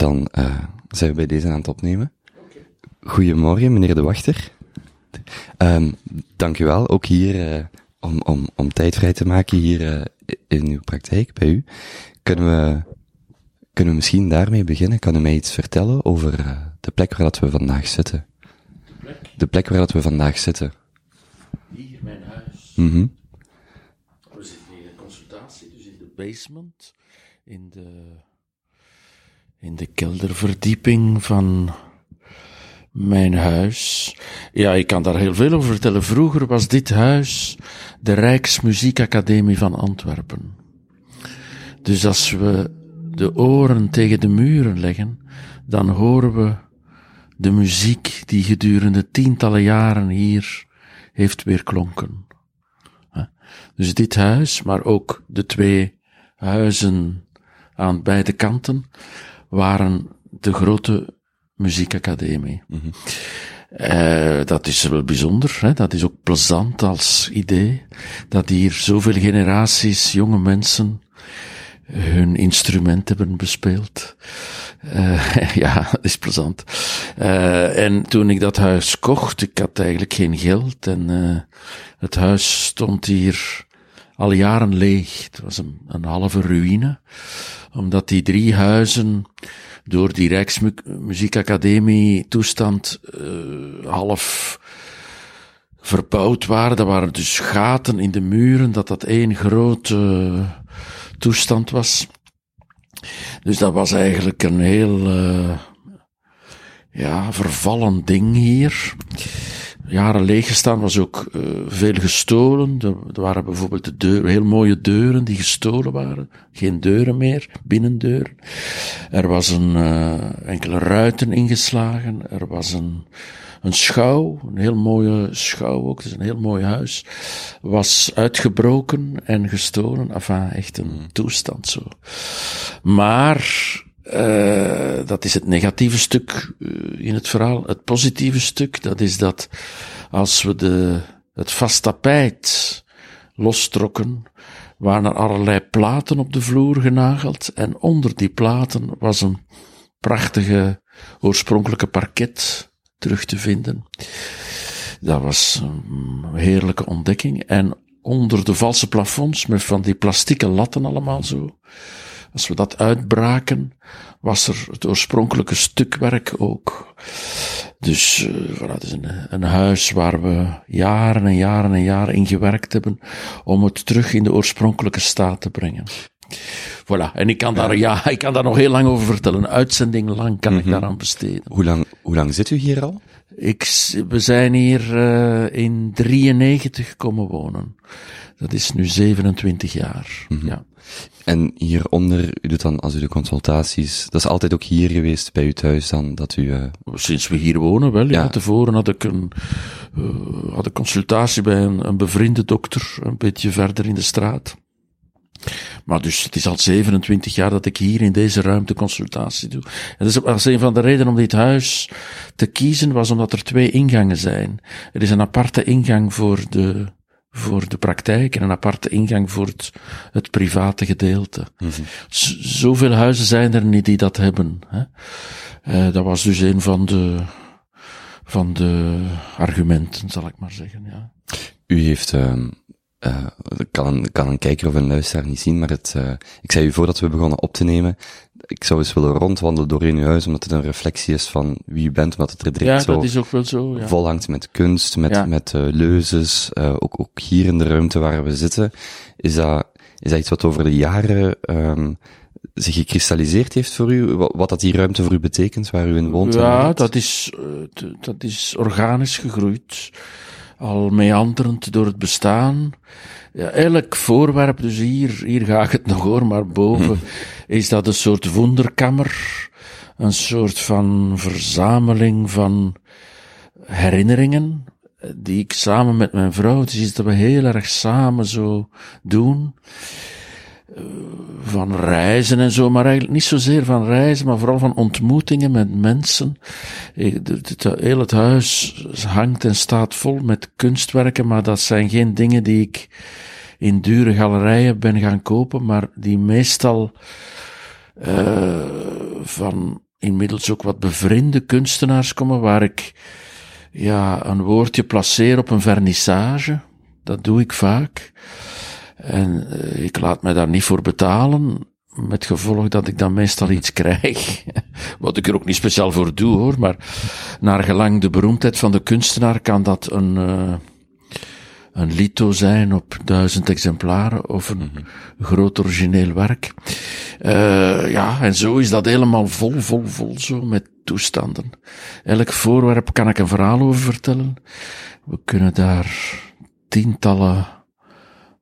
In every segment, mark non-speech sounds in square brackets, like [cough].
dan uh, zijn we bij deze aan het opnemen. Goedemorgen, meneer De Wachter. Um, dank u wel, ook hier uh, om, om, om tijd vrij te maken hier uh, in uw praktijk bij u. Kunnen we, kunnen we misschien daarmee beginnen? Kan u mij iets vertellen over de plek waar dat we vandaag zitten? De plek waar dat we vandaag zitten. Hier, mijn huis. Mm -hmm. We zitten hier in consultatie, dus in de basement, in de in de kelderverdieping van mijn huis. Ja, ik kan daar heel veel over vertellen. Vroeger was dit huis de Rijksmuziekacademie van Antwerpen. Dus als we de oren tegen de muren leggen, dan horen we de muziek die gedurende tientallen jaren hier heeft weerklonken. Dus dit huis, maar ook de twee huizen aan beide kanten, waren de grote muziekacademie. Mm -hmm. uh, dat is wel bijzonder, hè? dat is ook plezant als idee, dat hier zoveel generaties jonge mensen hun instrument hebben bespeeld. Uh, [laughs] ja, dat is plezant. Uh, en toen ik dat huis kocht, ik had eigenlijk geen geld en het huis stond hier al jaren leeg. Het was een, halve ruïne omdat die drie huizen door die Rijksmuziekacademie toestand uh, half verbouwd waren. Dat waren dus gaten in de muren, dat dat één grote toestand was. Dus dat was eigenlijk een heel uh, ja, vervallen ding hier jaren leeggestaan, was ook uh, veel gestolen. Er, er, waren bijvoorbeeld de deuren, heel mooie deuren die gestolen waren. Geen deuren meer, binnendeuren. Er was een uh, enkele ruiten ingeslagen. Er was een, een schouw, een heel mooie schouw ook, het is een heel mooi huis. Was uitgebroken en gestolen. Enfin, echt een toestand zo. Maar uh, dat is het negatieve stuk uh, in het verhaal. Het positieve stuk, dat is dat als we de, het vast tapijt lostrokken, waren er allerlei platen op de vloer genageld en onder die platen was een prachtige oorspronkelijke parket terug te vinden. Dat was een heerlijke ontdekking. En onder de valse plafonds, met van die plastieke latten allemaal zo, als we dat uitbraken, was er het oorspronkelijke stukwerk ook. Dus uh, voilà, het is een, een, huis waar we jaren en jaren en jaren in gewerkt hebben om het terug in de oorspronkelijke staat te brengen. Voilà, en ik kan daar, ja, ik kan daar nog heel lang over vertellen. Een uitzending lang kan mm -hmm. ik daaraan besteden. Hoe lang, hoe lang zit u hier al? Ik, we zijn hier uh, in 93 komen wonen. Dat is nu 27 jaar. Mhm. Ja. En hieronder, u doet dan, als u de consultaties, dat is altijd ook hier geweest bij u thuis dan, dat u... Uh... Sinds we hier wonen wel, ja. ja. Tevoren had ik een, uh, had een consultatie bij een, een bevriende dokter, een beetje verder in de straat. Maar dus het is al 27 jaar dat ik hier in deze ruimte consultatie doe. En dat is een van de redenen om dit huis te kiezen, was omdat er twee ingangen zijn. Er is een aparte ingang voor de, voor de praktijk en een aparte ingang voor het, het private gedeelte. Mm -hmm. Zoveel huizen zijn er niet die dat hebben. Hè? Uh, dat was dus een van de, van de argumenten, zal ik maar zeggen. Ja. U heeft, uh, uh, kan, een, kan een kijker of een luisteraar niet zien, maar het, uh, ik zei u voordat we begonnen op te nemen, ik zou eens willen rondwandelen door in uw huis, omdat het een reflectie is van wie u bent, omdat het er direct ja, zo dat is ook wel zo, ja. vol hangt met kunst, met, Ja. met uh, leuzes, ook, ook hier in de ruimte waar we zitten. Is dat, is dat iets wat over de jaren um, zich gekristalliseerd heeft voor u? Wat, wat dat die ruimte voor u betekent, waar u in woont? Ja, dat is, dat is organisch gegroeid. Al meanderend door het bestaan. Ja, elk voorwerp, dus hier, hier ga ik het nog hoor, maar boven is dat een soort wonderkammer. Een soort van verzameling van herinneringen. eh, Die ik samen met mijn vrouw, het is iets dat we heel erg samen zo doen. Eh, Van reizen en zo, maar eigenlijk niet zozeer van reizen, maar vooral van ontmoetingen met mensen. Het- Heel het huis hangt en staat vol met kunstwerken, maar dat zijn geen dingen die ik in dure galerijen ben gaan kopen, maar die meestal uh, van inmiddels ook wat bevriende kunstenaars komen waar ik ja, een woordje placeer op een vernissage. Dat doe ik vaak. En uh, ik laat mij daar niet voor betalen. Met gevolg dat ik dan meestal iets krijg. [laughs] Wat ik er ook niet speciaal voor doe hoor. Maar naar gelang de beroemdheid van de kunstenaar kan dat een, uh, een lito zijn op duizend exemplaren of een -hmm. groot origineel werk. Uh, ja, en zo is dat helemaal vol, vol, vol zo met toestanden. Elk voorwerp kan ik een verhaal over vertellen. We kunnen daar tientallen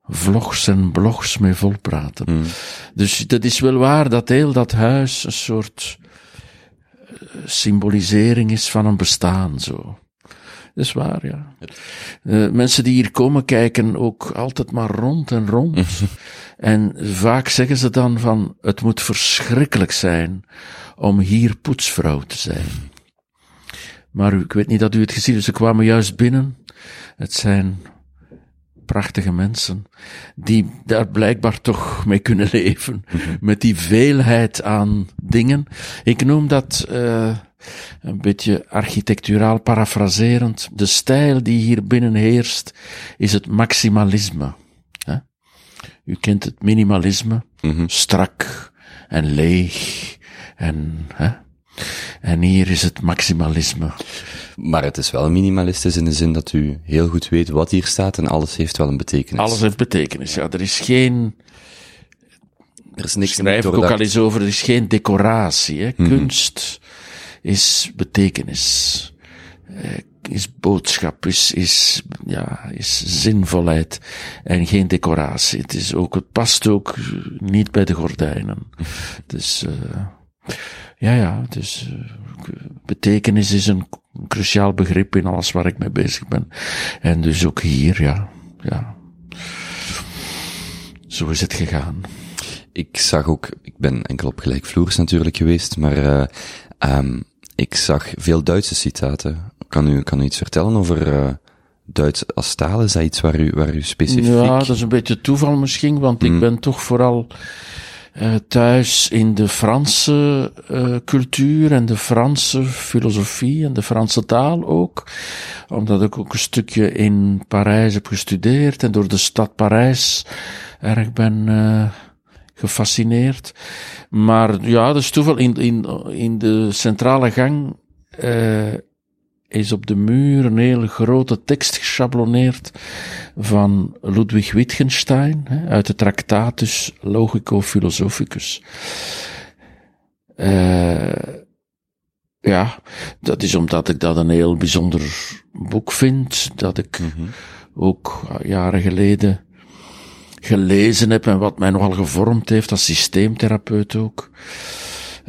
vlogs en blogs mee volpraten. Mm. Dus dat is wel waar dat heel dat huis een soort symbolisering is van een bestaan, zo. Dat is waar, ja. Uh, mensen die hier komen kijken ook altijd maar rond en rond. [laughs] en vaak zeggen ze dan van, het moet verschrikkelijk zijn om hier poetsvrouw te zijn. Maar ik weet niet dat u het gezien heeft, ze kwamen juist binnen. Het zijn prachtige mensen, die daar blijkbaar toch mee kunnen [laughs] leven, met die veelheid aan dingen. Ik noem dat uh, een beetje architecturaal parafraserend. De stijl die hier binnen heerst, is het maximalisme. Hè? U kent het minimalisme, mm -hmm. strak en leeg en hè? En hier is het maximalisme. Maar het is wel minimalistisch in de zin dat u heel goed weet wat hier staat en alles heeft wel een betekenis. Alles heeft betekenis, ja. Er is geen... Er is niks schrijf ik ook al eens over, er is geen decoratie. Hè. Mm -hmm. Kunst is betekenis. Is boodschap, is, is, ja, is zinvolheid en geen decoratie. Het is ook, het past ook niet bij de gordijnen. Dus, uh, ja, ja, dus betekenis is een cruciaal begrip in alles waar ik mee bezig ben. En dus ook hier, ja, ja. Zo is het gegaan. Ik zag ook, ik ben enkel op gelijkvloers natuurlijk geweest, maar uh, um, ik zag veel Duitse citaten. Kan u, kan u iets vertellen over uh, Duits als taal? Is dat iets waar u, waar u specifiek... Ja, dat is een beetje toeval misschien, want mm. ik ben toch vooral uh, thuis in de Franse uh, cultuur en de Franse filosofie en de Franse taal ook. Omdat ik ook een stukje in Parijs heb gestudeerd en door de stad Parijs erg ben uh, gefascineerd. Maar ja, dat is toeval. In, in, in de centrale gang is op de muur een hele grote tekst geschabloneerd van Ludwig Wittgenstein, uit de Tractatus Logico Philosophicus. Uh, ja, dat is omdat ik dat een heel bijzonder boek vind, dat ik mm -hmm. ook jaren geleden gelezen heb en wat mij nogal gevormd heeft als systeemtherapeut ook.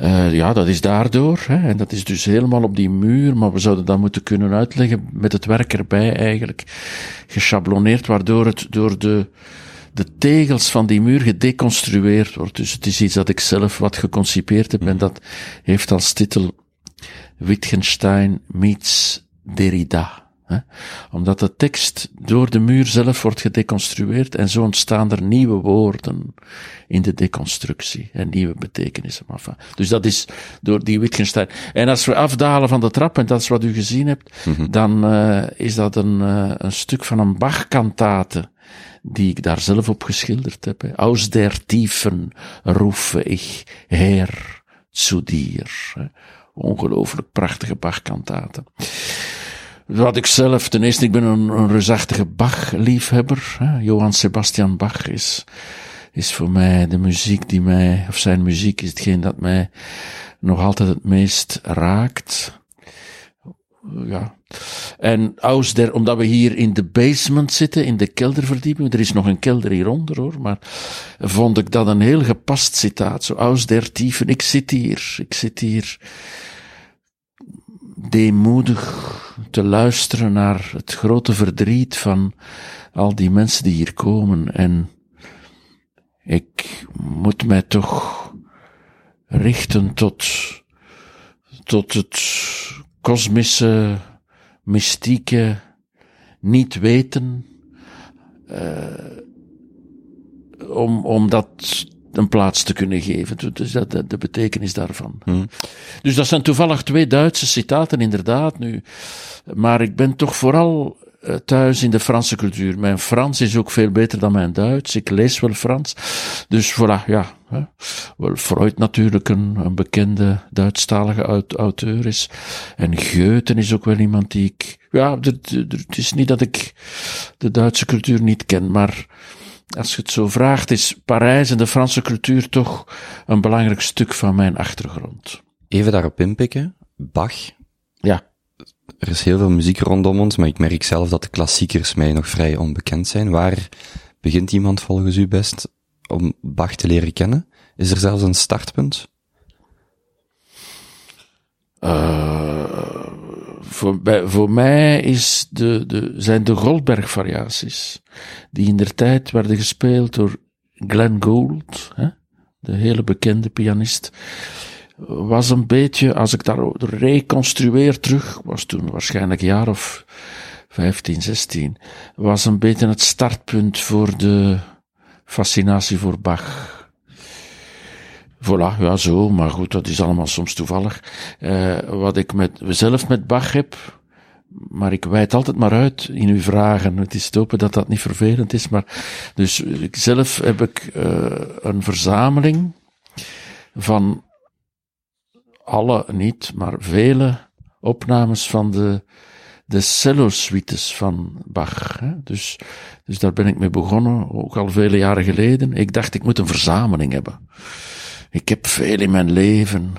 Uh, ja, dat is daardoor. Hè, en dat is dus helemaal op die muur, maar we zouden dat moeten kunnen uitleggen met het werk erbij eigenlijk. Geschabloneerd, waardoor het door de, de tegels van die muur gedeconstrueerd wordt. Dus het is iets dat ik zelf wat geconcipeerd heb en dat heeft als titel Wittgenstein meets Derrida. Hè? Omdat de tekst door de muur zelf wordt gedeconstrueerd en zo ontstaan er nieuwe woorden in de deconstructie en nieuwe betekenissen. Dus dat is door die Wittgenstein. En als we afdalen van de trap, en dat is wat u gezien hebt, mm -hmm. dan uh, is dat een, uh, een stuk van een Bach-kantate die ik daar zelf op geschilderd heb. Hè. Aus der Tiefen rufe ich her zu dir. Ongelooflijk prachtige Bach-kantate. Wat ik zelf, ten eerste, ik ben een, een reusachtige Bach-liefhebber. Johann Sebastian Bach is, is voor mij de muziek die mij, of zijn muziek is hetgeen dat mij nog altijd het meest raakt. Ja. En aus der, omdat we hier in de basement zitten, in de kelderverdieping, er is nog een kelder hieronder hoor, maar vond ik dat een heel gepast citaat. Zo, aus der tiefen, ik zit hier, ik zit hier deemoedig te luisteren naar het grote verdriet van al die mensen die hier komen. En ik moet mij toch richten tot, tot het kosmische, mystieke, niet weten, uh, om, om dat een plaats te kunnen geven. Dus dat, de, de betekenis daarvan. Dus dat zijn toevallig twee Duitse citaten, inderdaad. Nu. Maar ik ben toch vooral eh, thuis in de Franse cultuur. Mijn Frans is ook veel beter dan mijn Duits. Ik lees wel Frans. Dus voilà, ja. Hè. Wel, Freud natuurlijk een, een bekende Duitsstalige auteur is. En Goethe is ook wel iemand die ik... Ja, het is niet dat ik de Duitse cultuur niet ken, maar als je het zo vraagt, is Parijs en de Franse cultuur toch een belangrijk stuk van mijn achtergrond. Even daarop inpikken. Bach. Ja. Er is heel veel muziek rondom ons, maar ik merk zelf dat de klassiekers mij nog vrij onbekend zijn. Waar begint iemand volgens u best om Bach te leren kennen? Is er zelfs een startpunt? Uh, voor, mij is de, de, zijn de Goldberg-variaties, die in der tijd werden gespeeld door Glenn Gould, hè, de hele bekende pianist, was een beetje, als ik daar reconstrueer terug, was toen waarschijnlijk een jaar of 15, 16, was een beetje het startpunt voor de fascinatie voor Bach. Voilà, ja, zo, maar goed, dat is allemaal soms toevallig. Uh, wat ik met, zelf met Bach heb, maar ik wijd altijd maar uit in uw vragen. Het is te hopen dat dat niet vervelend is, maar, dus zelf heb ik uh, een verzameling van alle niet, maar vele opnames van de, de cello-suites van Bach. Hè? Dus, dus daar ben ik mee begonnen, ook al vele jaren geleden. Ik dacht, ik moet een verzameling hebben. Ik heb veel in mijn leven,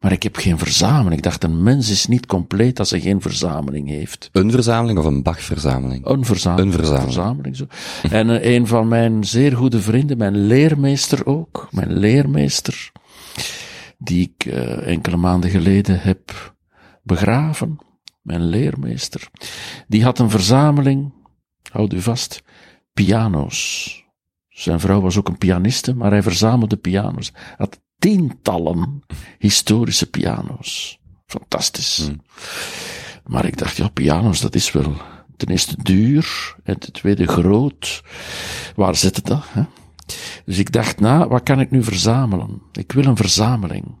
maar ik heb geen verzameling. Ik dacht, een mens is niet compleet als hij geen verzameling heeft. Een verzameling of een Bach-verzameling? Een verzameling. Een verzameling. verzameling zo. en uh, een van mijn zeer goede vrienden, mijn leermeester ook, mijn leermeester, die ik uh, enkele maanden geleden heb begraven, mijn leermeester, die had een verzameling, houd u vast, piano's. Zijn vrouw was ook een pianiste, maar hij verzamelde piano's. Hij had tientallen historische piano's. Fantastisch. Hmm. Maar ik dacht, ja, piano's, dat is wel ten eerste duur en ten tweede groot. Waar zit het dat? Hè? Dus ik dacht, nou, wat kan ik nu verzamelen? Ik wil een verzameling.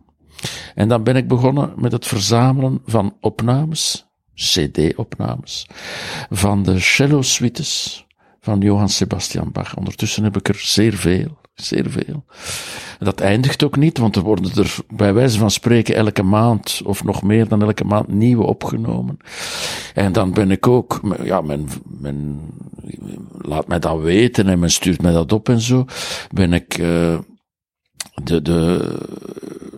En dan ben ik begonnen met het verzamelen van opnames, CD-opnames, van de cello suites van Johann Sebastian Bach. Ondertussen heb ik er zeer veel, zeer veel. Dat eindigt ook niet, want er worden er bij wijze van spreken elke maand, of nog meer dan elke maand, nieuwe opgenomen. En dan ben ik ook, ja, men, men laat mij dat weten en men stuurt mij dat op en zo. Ben ik, uh, de, de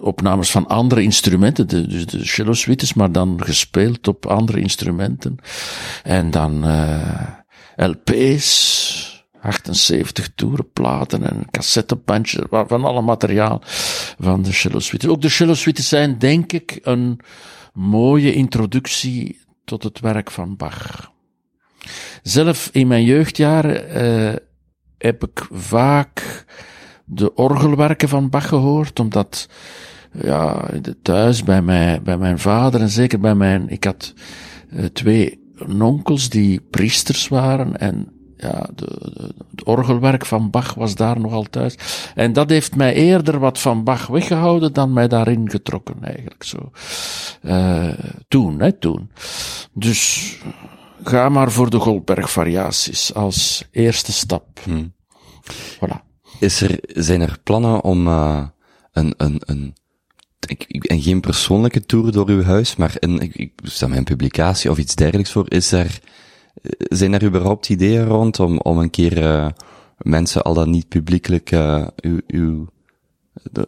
opnames van andere instrumenten, de, dus de cello suites, maar dan gespeeld op andere instrumenten. En dan, uh, LP's, 78 toerenplaten en cassettebandjes, van alle materiaal van de cello. Ook de cello zijn, denk ik, een mooie introductie tot het werk van Bach. Zelf in mijn jeugdjaren uh, heb ik vaak de orgelwerken van Bach gehoord, omdat ja, thuis bij, mij, bij mijn vader en zeker bij mijn, ik had uh, twee onkels die priesters waren en ja, de, het orgelwerk van Bach was daar nog altijd. En dat heeft mij eerder wat van Bach weggehouden dan mij daarin getrokken, eigenlijk zo. Uh, toen, hè, toen. Dus ga maar voor de Goldberg-variaties als eerste stap. Hmm. Voilà. Is er, zijn er plannen om uh, een, een, een ik, en geen persoonlijke tour door uw huis, maar een, ik, ik mij een publicatie of iets dergelijks voor. Is er, eh, zijn er überhaupt ideeën rond om, om een keer uh, mensen al dan niet publiekelijk uh, uw, uw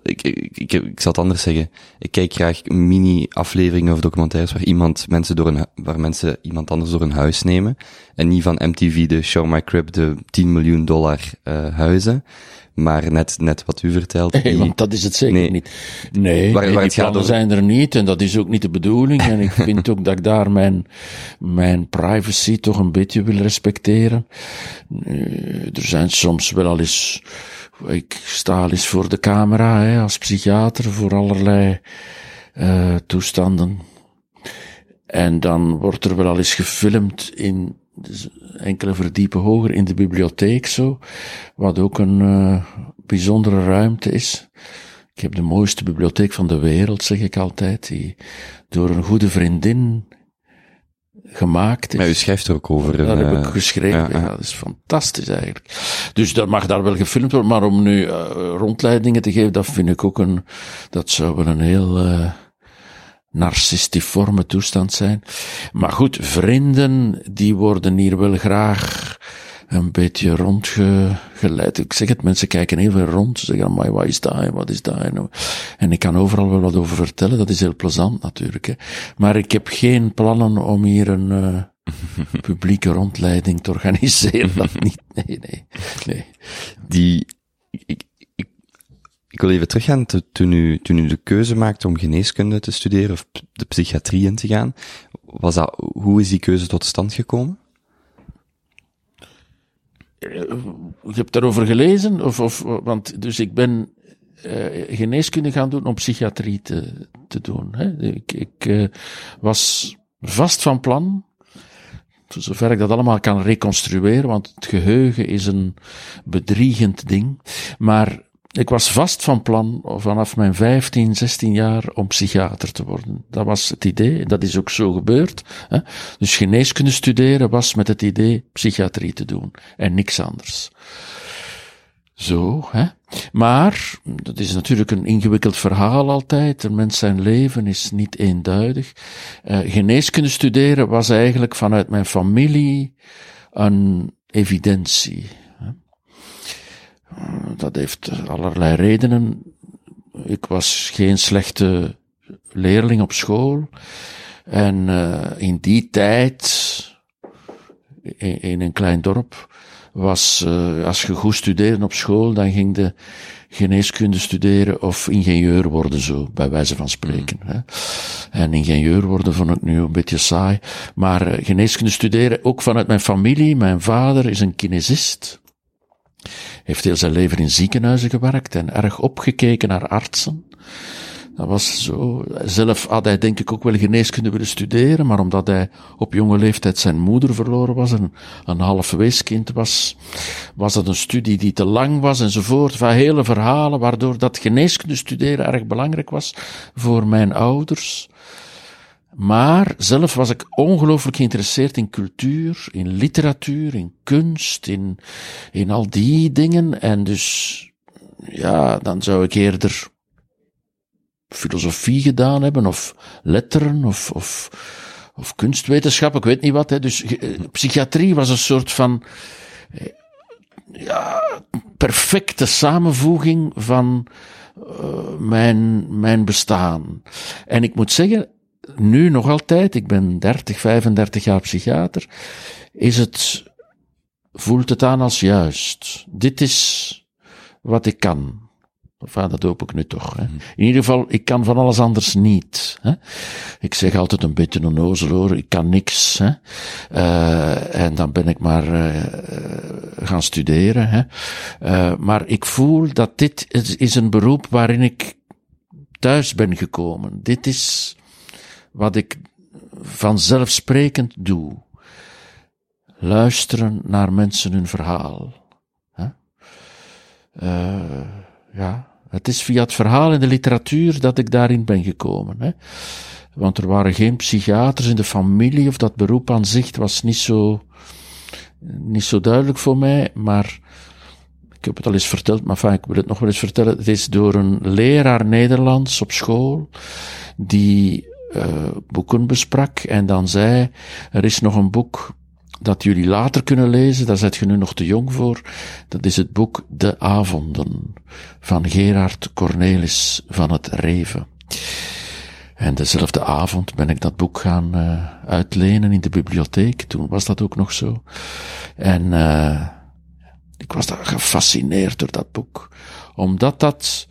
ik, ik, ik, ik, zal het anders zeggen. Ik kijk graag mini-afleveringen of documentaires waar iemand mensen door een, waar mensen iemand anders door een huis nemen. En niet van MTV de Show My Crib de 10 miljoen dollar huizen. Maar net, net wat u vertelt. Nee, want dat is het zeker nee. niet. Nee, waar, waar die plannen zijn er niet en dat is ook niet de bedoeling. En ik vind ook dat ik daar mijn, mijn privacy toch een beetje wil respecteren. Er zijn soms wel al eens, ik sta al eens voor de camera hè, als psychiater voor allerlei uh, toestanden. En dan wordt er wel al eens gefilmd in dus enkele verdiepen hoger in de bibliotheek zo, wat ook een uh, bijzondere ruimte is. Ik heb de mooiste bibliotheek van de wereld, zeg ik altijd, die door een goede vriendin gemaakt is. Maar u schrijft er ook over. Dat heb ik eh, geschreven, ja, dat is fantastisch eigenlijk. Dus dat mag daar wel gefilmd worden, maar om nu uh, rondleidingen te geven, dat vind ik ook een, dat zou wel een heel uh, narcistiforme toestand zijn. Maar goed, vrienden, die worden hier wel graag een beetje rondgeleid. Ik zeg het, mensen kijken heel veel rond. Ze zeggen, maar wat is dat wat is dat? En ik kan overal wel wat over vertellen. Dat is heel plezant natuurlijk. Hè. Maar ik heb geen plannen om hier een uh, [laughs] publieke rondleiding te organiseren. [laughs] Dat niet. Nee, nee, nee. Die, ik, wil even teruggaan toen u, toen u de keuze maakte om geneeskunde te studeren of de psychiatrie in te gaan. Was dat, hoe is die keuze tot stand gekomen? je hebt daarover gelezen? Of, of, want, dus ik ben uh, geneeskunde gaan doen om psychiatrie te, te doen. Hè. Ik, ik uh, was vast van plan, zover ik dat allemaal kan reconstrueren, want het geheugen is een bedriegend ding, maar ik was vast van plan vanaf mijn 15, 16 jaar om psychiater te worden. Dat was het idee, dat is ook zo gebeurd. Hè? Dus geneeskunde studeren was met het idee psychiatrie te doen en niks anders. Zo, hè. Maar, dat is natuurlijk een ingewikkeld verhaal altijd. Een mens zijn leven is niet eenduidig. Uh, geneeskunde studeren was eigenlijk vanuit mijn familie een evidentie dat heeft allerlei redenen. Ik was geen slechte leerling op school. En uh, in die tijd, in, in, een klein dorp, was, uh, als je goed studeerde op school, dan ging de geneeskunde studeren of ingenieur worden, zo, bij wijze van spreken. Hè. En ingenieur worden vond ik nu een beetje saai. Maar uh, geneeskunde studeren, ook vanuit mijn familie. Mijn vader is een kinesist heeft heel zijn leven in ziekenhuizen gewerkt en erg opgekeken naar artsen. Dat was zo. Zelf had hij denk ik ook wel geneeskunde willen studeren, maar omdat hij op jonge leeftijd zijn moeder verloren was en een half weeskind was, was dat een studie die te lang was enzovoort. Van hele verhalen, waardoor dat geneeskunde studeren erg belangrijk was voor mijn ouders. Maar zelf was ik ongelooflijk geïnteresseerd in cultuur, in literatuur, in kunst, in, in al die dingen. En dus, ja, dan zou ik eerder filosofie gedaan hebben, of letteren, of, of, of kunstwetenschap, ik weet niet wat. Hè. Dus eh, psychiatrie was een soort van, eh, ja, perfecte samenvoeging van uh, mijn, mijn bestaan. En ik moet zeggen, nu nog altijd, ik ben 30, 35 jaar psychiater, is het, voelt het aan als juist. Dit is wat ik kan. Enfin, dat hoop ik nu toch. Hè. In ieder geval, ik kan van alles anders niet. Hè. Ik zeg altijd een beetje een nozel hoor, ik kan niks. Hè. Uh, en dan ben ik maar uh, gaan studeren. Hè. Uh, maar ik voel dat dit is een beroep waarin ik thuis ben gekomen. Dit is wat ik vanzelfsprekend doe. Luisteren naar mensen hun verhaal. Uh, ja, het is via het verhaal in de literatuur dat ik daarin ben gekomen. Hè? Want er waren geen psychiaters in de familie, of dat beroep aan zich was niet zo, niet zo duidelijk voor mij, maar ik heb het al eens verteld, maar enfin, ik wil het nog wel eens vertellen. Het is door een leraar Nederlands op school, die uh, boeken besprak en dan zei, er is nog een boek dat jullie later kunnen lezen, daar zet je nu nog te jong voor. Dat is het boek De Avonden van Gerard Cornelis van het Reven. En dezelfde avond ben ik dat boek gaan uh, uitlenen in de bibliotheek. Toen was dat ook nog zo. En uh, ik was daar gefascineerd door dat boek. Omdat dat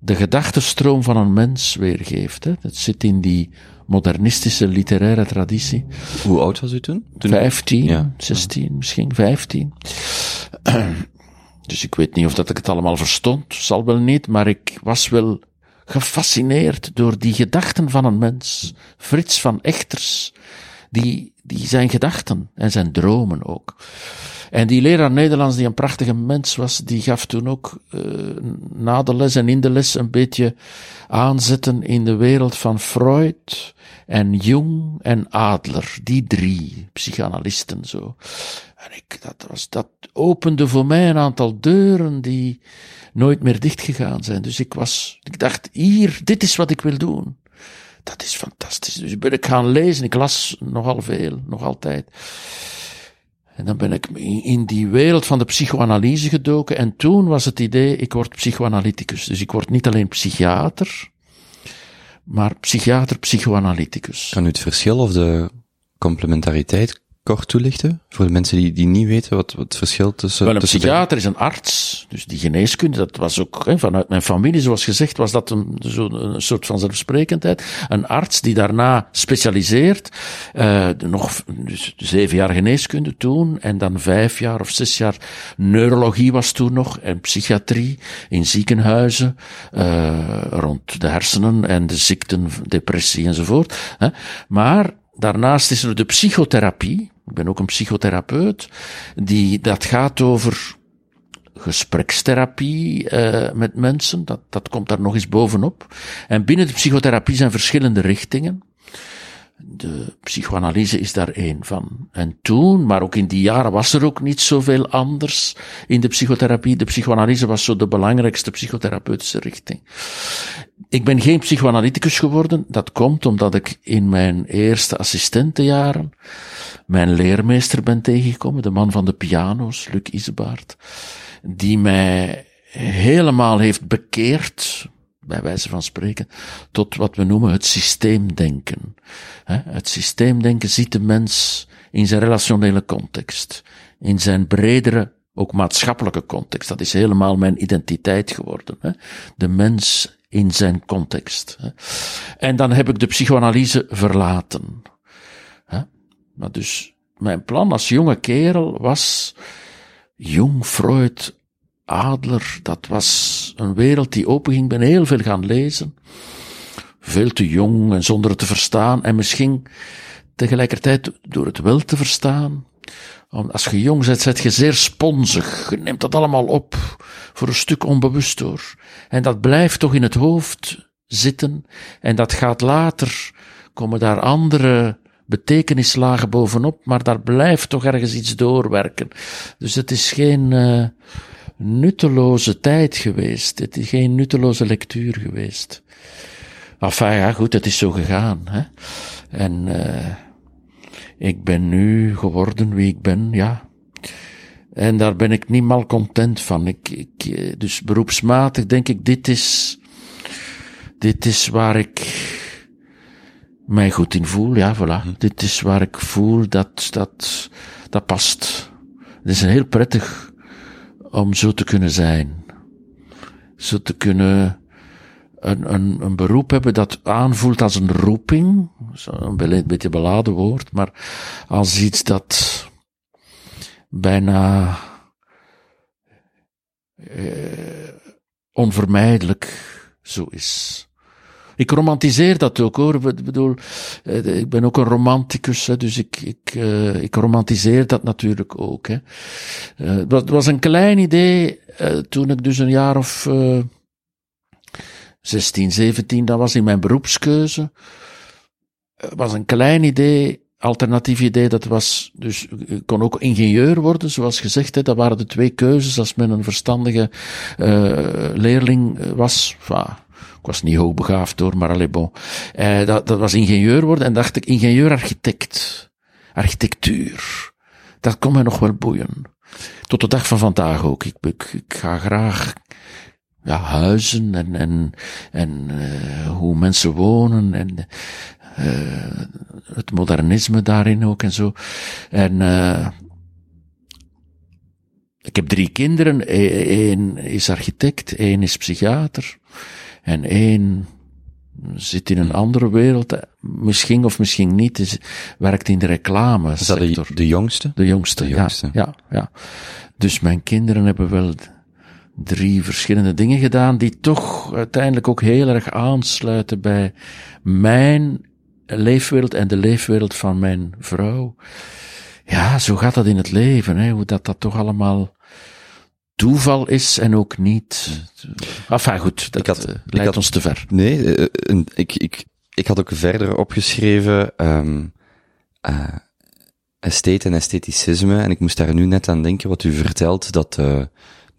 de gedachtenstroom van een mens weergeeft. Hè. Dat zit in die modernistische literaire traditie. Hoe oud was u toen? toen 15, ja. 16, misschien 15. Dus ik weet niet of dat ik het allemaal verstond, zal wel niet, maar ik was wel gefascineerd door die gedachten van een mens. Frits van Echters, die, die zijn gedachten en zijn dromen ook. En die leraar Nederlands, die een prachtige mens was, die gaf toen ook uh, na de les en in de les een beetje aanzetten in de wereld van Freud en Jung en Adler. Die drie psychanalisten zo. En ik, dat, was, dat opende voor mij een aantal deuren die nooit meer dichtgegaan zijn. Dus ik was, ik dacht, hier, dit is wat ik wil doen. Dat is fantastisch. Dus ben ik gaan lezen. Ik las nogal veel, nog altijd. En dan ben ik in die wereld van de psychoanalyse gedoken. En toen was het idee, ik word psychoanalyticus. Dus ik word niet alleen psychiater, maar psychiater, psychoanalyticus. Kan u het verschil of de complementariteit kort toelichten? Voor de mensen die, die niet weten wat, wat het verschil tussen... Wel, een tussen psychiater is een arts, dus die geneeskunde, dat was ook, hè, vanuit mijn familie, zoals gezegd, was dat een, zo, een soort van zelfsprekendheid. Een arts die daarna specialiseert, uh, nog dus zeven jaar geneeskunde toen, en dan vijf jaar of zes jaar neurologie was toen nog, en psychiatrie in ziekenhuizen, uh, rond de hersenen en de ziekten, depressie enzovoort. Hè. Maar Daarnaast is er de psychotherapie. Ik ben ook een psychotherapeut. Die, dat gaat over gesprekstherapie uh, met mensen. Dat, dat komt daar nog eens bovenop. En binnen de psychotherapie zijn verschillende richtingen. De psychoanalyse is daar één van. En toen, maar ook in die jaren, was er ook niet zoveel anders in de psychotherapie. De psychoanalyse was zo de belangrijkste psychotherapeutische richting. Ik ben geen psychoanalyticus geworden. Dat komt omdat ik in mijn eerste assistentenjaren mijn leermeester ben tegengekomen, de man van de piano's, Luc Isebaard, die mij helemaal heeft bekeerd, bij wijze van spreken, tot wat we noemen het systeemdenken. Het systeemdenken ziet de mens in zijn relationele context, in zijn bredere, ook maatschappelijke context. Dat is helemaal mijn identiteit geworden. De mens in zijn context. En dan heb ik de psychoanalyse verlaten. Maar dus, mijn plan als jonge kerel was, jong Freud, Adler, dat was een wereld die openging. Ik ben heel veel gaan lezen. Veel te jong en zonder het te verstaan. En misschien tegelijkertijd door het wel te verstaan. Als je jong bent, zet je zeer sponsig. Je neemt dat allemaal op. Voor een stuk onbewust door. En dat blijft toch in het hoofd zitten. En dat gaat later, komen daar andere betekenislagen bovenop, maar daar blijft toch ergens iets doorwerken. Dus het is geen uh, nutteloze tijd geweest. Het is geen nutteloze lectuur geweest. Enfin, ja, goed, het is zo gegaan. Hè? En uh, ik ben nu geworden wie ik ben, ja. En daar ben ik niet mal content van. Ik, ik, eh, dus beroepsmatig denk ik, dit is, dit is waar ik mij goed in voel. Ja, voilà. Dit is waar ik voel dat, dat, dat past. Het is heel prettig om zo te kunnen zijn. Zo te kunnen een, een, een beroep hebben dat aanvoelt als een roeping. Een beetje beladen woord, maar als iets dat bijna eh, onvermijdelijk zo is. Ik romantiseer dat ook hoor. Ik bedoel, eh, ik ben ook een romanticus, dus ik, ik, uh, ik romantiseer dat natuurlijk ook. Hè. Uh, het, was, een klein idee toen ik dus een jaar of 16, 17, dat was in mijn beroepskeuze. Het was een klein idee alternatief idee, dat was, dus ik kon ook ingenieur worden, zoals gezegd, hè, dat waren de twee keuzes als men een verstandige uh, leerling was. ik was niet hoogbegaafd hoor, maar allez bon. Dat, dat was ingenieur worden en dacht ik, ingenieur-architect. Architectuur. Dat kon mij nog wel boeien. Tot de dag van vandaag ook. Ik ga graag ja, huizen en, en, en uh, hoe mensen wonen en uh, het modernisme daarin ook en zo. En uh, ik heb drie kinderen. Eén is architect, één is psychiater en één zit in een andere wereld. Misschien of misschien niet, is, werkt in de reclame. Is dat de, de, jongste? De jongste, de jongste. Ja, ja, ja. Dus mijn kinderen hebben wel drie verschillende dingen gedaan die toch uiteindelijk ook heel erg aansluiten bij mijn leefwereld en de leefwereld van mijn vrouw. Ja, zo gaat dat in het leven, hè, hoe dat dat toch allemaal toeval is en ook niet. Enfin goed, dat had, leidt had, ons te ver. Nee, uh, ik, ik, ik had ook verder opgeschreven, um, uh, esthete en estheticisme, en ik moest daar nu net aan denken wat u vertelt, dat uh,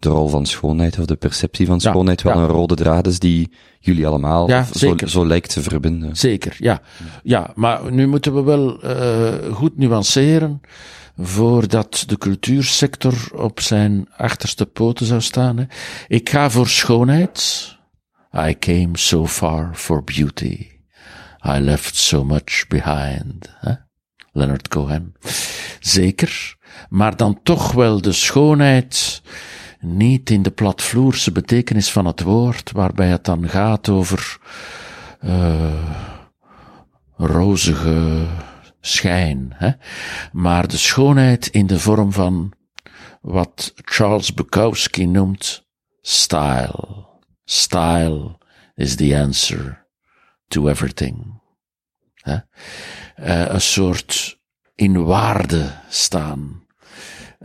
de rol van schoonheid of de perceptie van schoonheid wel een rode draad is die jullie allemaal ja, zo, zo, lijkt te verbinden. Zeker, ja. Ja, maar nu moeten we wel uh, goed nuanceren voordat de cultuursector op zijn achterste poten zou staan. Hè. Ik ga voor schoonheid. I came so far for beauty. I left so much behind. Hè? Leonard Cohen. Zeker. Maar dan toch wel de schoonheid niet in de platvloerse betekenis van het woord, waarbij het dan gaat over uh, rozige schijn, hè? maar de schoonheid in de vorm van wat Charles Bukowski noemt style. Style is the answer to everything. Hè? Uh, een soort in waarde staan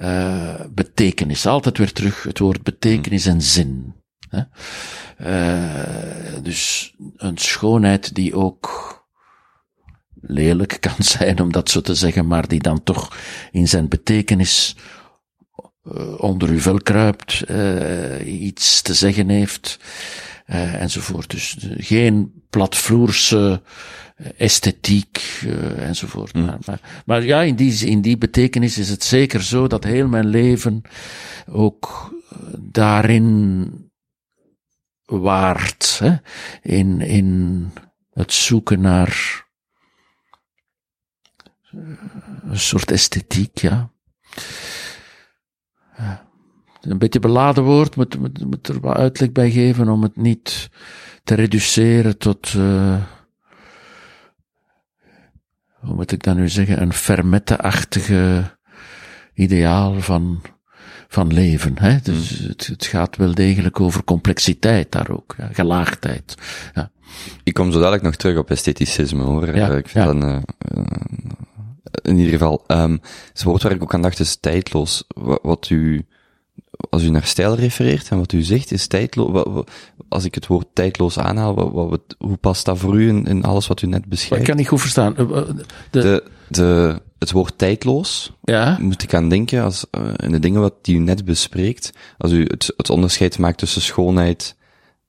uh, betekenis. Altijd weer terug het woord betekenis en zin. Hè? Uh, dus een schoonheid die ook lelijk kan [laughs] zijn, om dat zo te zeggen, maar die dan toch in zijn betekenis uh, onder uw vel kruipt, iets te zeggen heeft, enzovoort. Dus geen platvloerse esthetiek uh, enzovoort. Mm. Maar, maar, ja, in die, in die betekenis is het zeker zo dat heel mijn leven ook eh, daarin waard, hè? In, in het zoeken naar eh, een soort esthetiek, ja. Een beetje beladen woord, moet, moet, moet er wat uitleg bij geven om het niet te reduceren tot, uh, hoe moet ik dat nu zeggen, een fermette-achtige ideaal van, van leven. Hè? Dus hmm. het, het, gaat wel degelijk over complexiteit daar ook, ja, gelaagdheid. Ja. Ik kom zo dadelijk nog terug op estheticisme hoor. Ja, ik vind ja. dat, uh, in ieder geval, um, het woord waar ik ook aan dacht is tijdloos. Wat, wat u als u naar stijl refereert en wat u zegt is tijdloos, als ik het woord tijdloos aanhaal, wat, wat, hoe past dat voor u in, in, alles wat u net beschrijft? Ik kan niet goed verstaan. Eh, de, de, de het woord tijdloos, ja? moet ik aan denken als, uh, in de dingen wat die u net bespreekt, als u het, het onderscheid maakt tussen schoonheid,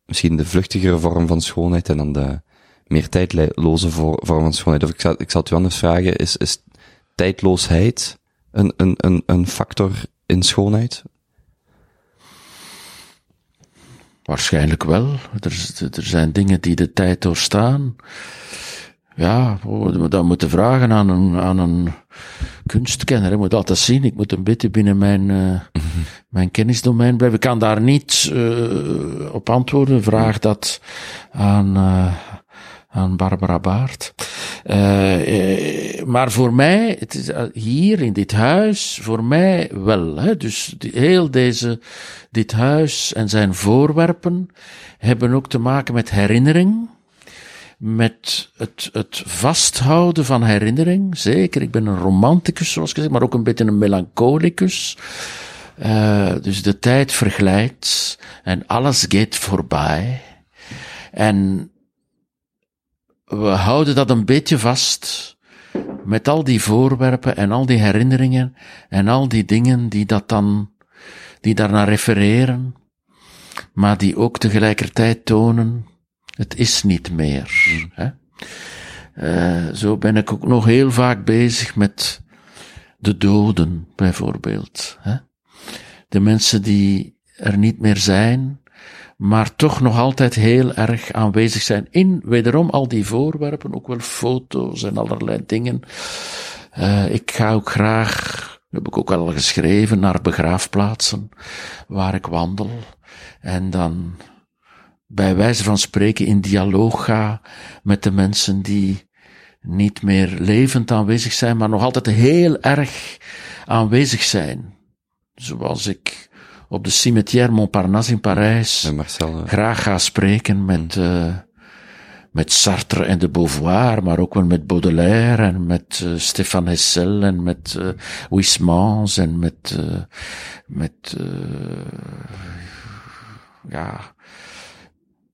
misschien de vluchtigere vorm van schoonheid en dan de meer tijdloze vorm van schoonheid. Of ik zal, ik zal het u anders vragen, is, is tijdloosheid een, een, een, een factor in schoonheid? Waarschijnlijk wel. Er, er zijn dingen die de tijd doorstaan. Ja, we dat moeten vragen aan een, aan een kunstkenner. Ik moet altijd zien. Ik moet een beetje binnen mijn, uh, mijn kennisdomein blijven. Ik kan daar niet uh, op antwoorden. Vraag dat aan, uh, aan Barbara Baart. Uh, maar voor mij, het is hier in dit huis, voor mij wel. Hè? Dus heel deze, dit huis en zijn voorwerpen hebben ook te maken met herinnering. Met het, het vasthouden van herinnering. Zeker, ik ben een romanticus, zoals gezegd, maar ook een beetje een melancholicus. Uh, dus de tijd verglijdt en alles gaat voorbij. En we houden dat een beetje vast met al die voorwerpen en al die herinneringen en al die dingen die dat dan, die daarnaar refereren, maar die ook tegelijkertijd tonen, het is niet meer. Hè? Uh, zo ben ik ook nog heel vaak bezig met de doden, bijvoorbeeld. Hè? De mensen die er niet meer zijn, maar toch nog altijd heel erg aanwezig zijn in wederom al die voorwerpen, ook wel foto's en allerlei dingen. Uh, ik ga ook graag, heb ik ook al geschreven, naar begraafplaatsen waar ik wandel en dan bij wijze van spreken in dialoog ga met de mensen die niet meer levend aanwezig zijn, maar nog altijd heel erg aanwezig zijn. Zoals ik op de cimetière Montparnasse in Parijs Marcel, graag ga spreken met, uh, met Sartre en de Beauvoir, maar ook wel met Baudelaire en met uh, Stefan Hessel en met uh, Huysmans en met, uh, met ja,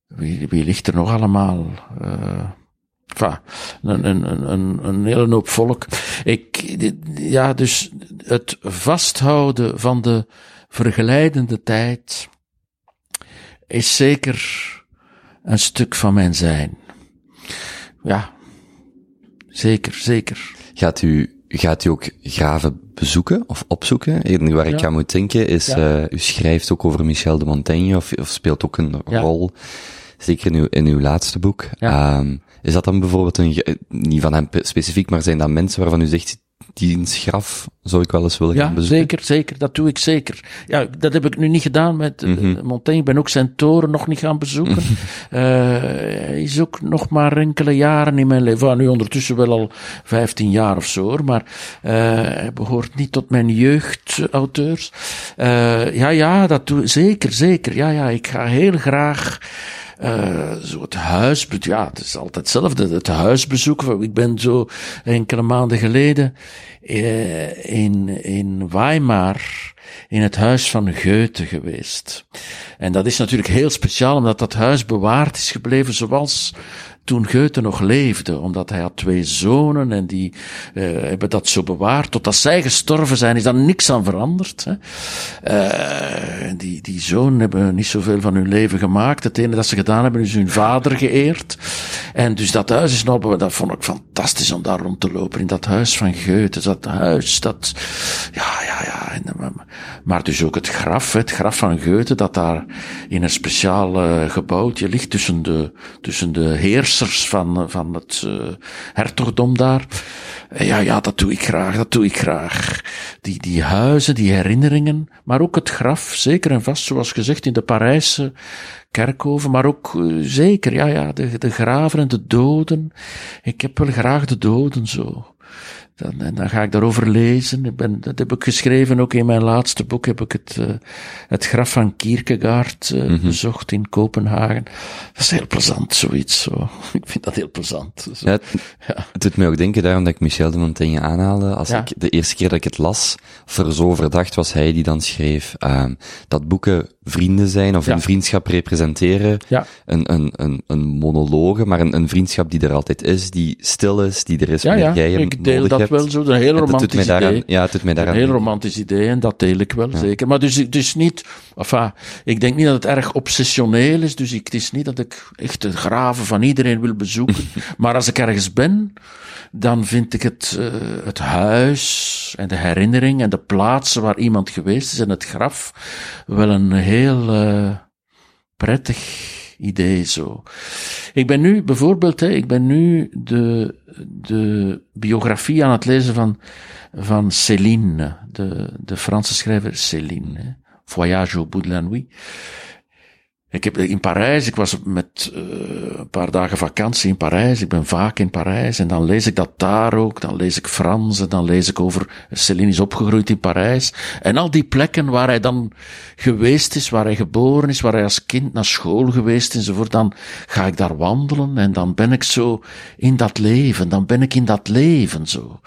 wie, wie ligt er nog allemaal? Enfin, een, een, een, een hele hoop volk. Ik, ja, dus het vasthouden van de vergeleidende tijd is zeker een stuk van mijn zijn. Ja, zeker, zeker. Gaat u, gaat u ook graven bezoeken of opzoeken? Waar ik ja. aan moet denken is, ja. uh, u schrijft ook over Michel de Montaigne of, of speelt ook een ja. rol, zeker in uw, in uw laatste boek. Um, is dat dan bijvoorbeeld een, niet van hem specifiek, maar zijn dat mensen waarvan u zegt, diens graf zou ik wel eens willen gaan bezoeken. Ja, zeker, zeker. Dat doe ik zeker. Ja, dat heb ik nu niet gedaan met mm -hmm. Montaigne. Ik ben ook zijn toren nog niet gaan bezoeken. uh, hij is ook nog maar enkele jaren in mijn leven. Nu ondertussen wel al 15 jaar of zo hoor. Maar uh, hij behoort niet tot mijn jeugdauteurs. Uh, ja, ja, dat doe ik zeker, zeker. Ja, ja, ik ga heel graag uh, zo het huis, ja, het is altijd hetzelfde, het huisbezoek. Ik ben zo enkele maanden geleden uh, in, in Weimar in het huis van Goethe geweest. En dat is natuurlijk heel speciaal, omdat dat huis bewaard is gebleven zoals toen Goethe nog leefde, omdat hij had twee zonen en die uh, hebben dat zo bewaard. Totdat zij gestorven zijn, is daar niks aan veranderd. Hè. Uh, die, die zonen hebben niet zoveel van hun leven gemaakt. Het enige dat ze gedaan hebben is hun vader geëerd. En dus dat huis is nog, dat vond ik fantastisch om daar rond te lopen, in dat huis van Goethe. Dat huis, dat, ja, ja, ja. Maar dus ook het graf, het graf van Goethe, dat daar in een speciaal gebouwtje ligt tussen de, tussen de heers van, van het uh, hertogdom daar. Eh, ja, ja, dat doe ik graag, dat doe ik graag. Die, die huizen, die herinneringen, maar ook het graf, zeker en vast, zoals gezegd, in de Parijse kerkhoven, maar ook zeker, ja, ja, de, de graven en de doden. Ik heb wel graag de doden zo. Dan, en dan ga ik daarover lezen. Ik ben, dat heb ik geschreven, ook in mijn laatste boek heb ik het, uh, het graf van Kierkegaard uh, mm -hmm. bezocht in Kopenhagen. Dat is heel plezant, zoiets. Zo. [laughs] Ik vind dat heel plezant. Zo. Ja, het, [laughs] ja. het doet mij ook denken daarom dat ik Michel de Montaigne aanhaalde. Als ja. ik de eerste keer dat ik het las, er zo overdacht, was hij die dan schreef uh, dat boeken vrienden zijn of ja. een vriendschap representeren. Ja. Een, een, een, een monologe, maar een, een vriendschap die er altijd is, die stil is, die er is ja, jij hem ik deel dat wel zo, een heel romantisch idee. Daaraan, ja, het doet mij daaraan. Een heel romantisch idee en dat deel ik wel, ja. zeker. Maar dus, dus niet, enfin, ik denk niet dat het erg obsessioneel is, dus ik, het is niet dat ik echt de graven van iedereen wil bezoeken. [laughs] maar als ik ergens ben, dan vind ik het, uh, het huis en de herinnering en de plaatsen waar iemand geweest is en het graf wel een heel uh, prettig idee zo. Ik ben nu bijvoorbeeld, hè, ik ben nu de, de biografie aan het lezen van, van Céline, de, de Franse schrijver Céline. Voyage au bout de la nuit. Ik heb in Parijs, ik was met uh, een paar dagen vakantie in Parijs. Ik ben vaak in Parijs en dan lees ik dat daar ook. Dan lees ik Frans en dan lees ik over Céline is opgegroeid in Parijs. En al die plekken waar hij dan geweest is, waar hij geboren is, waar hij als kind naar school geweest enzovoort. Dan ga ik daar wandelen en dan ben ik zo in dat leven. Dan ben ik in dat leven zo.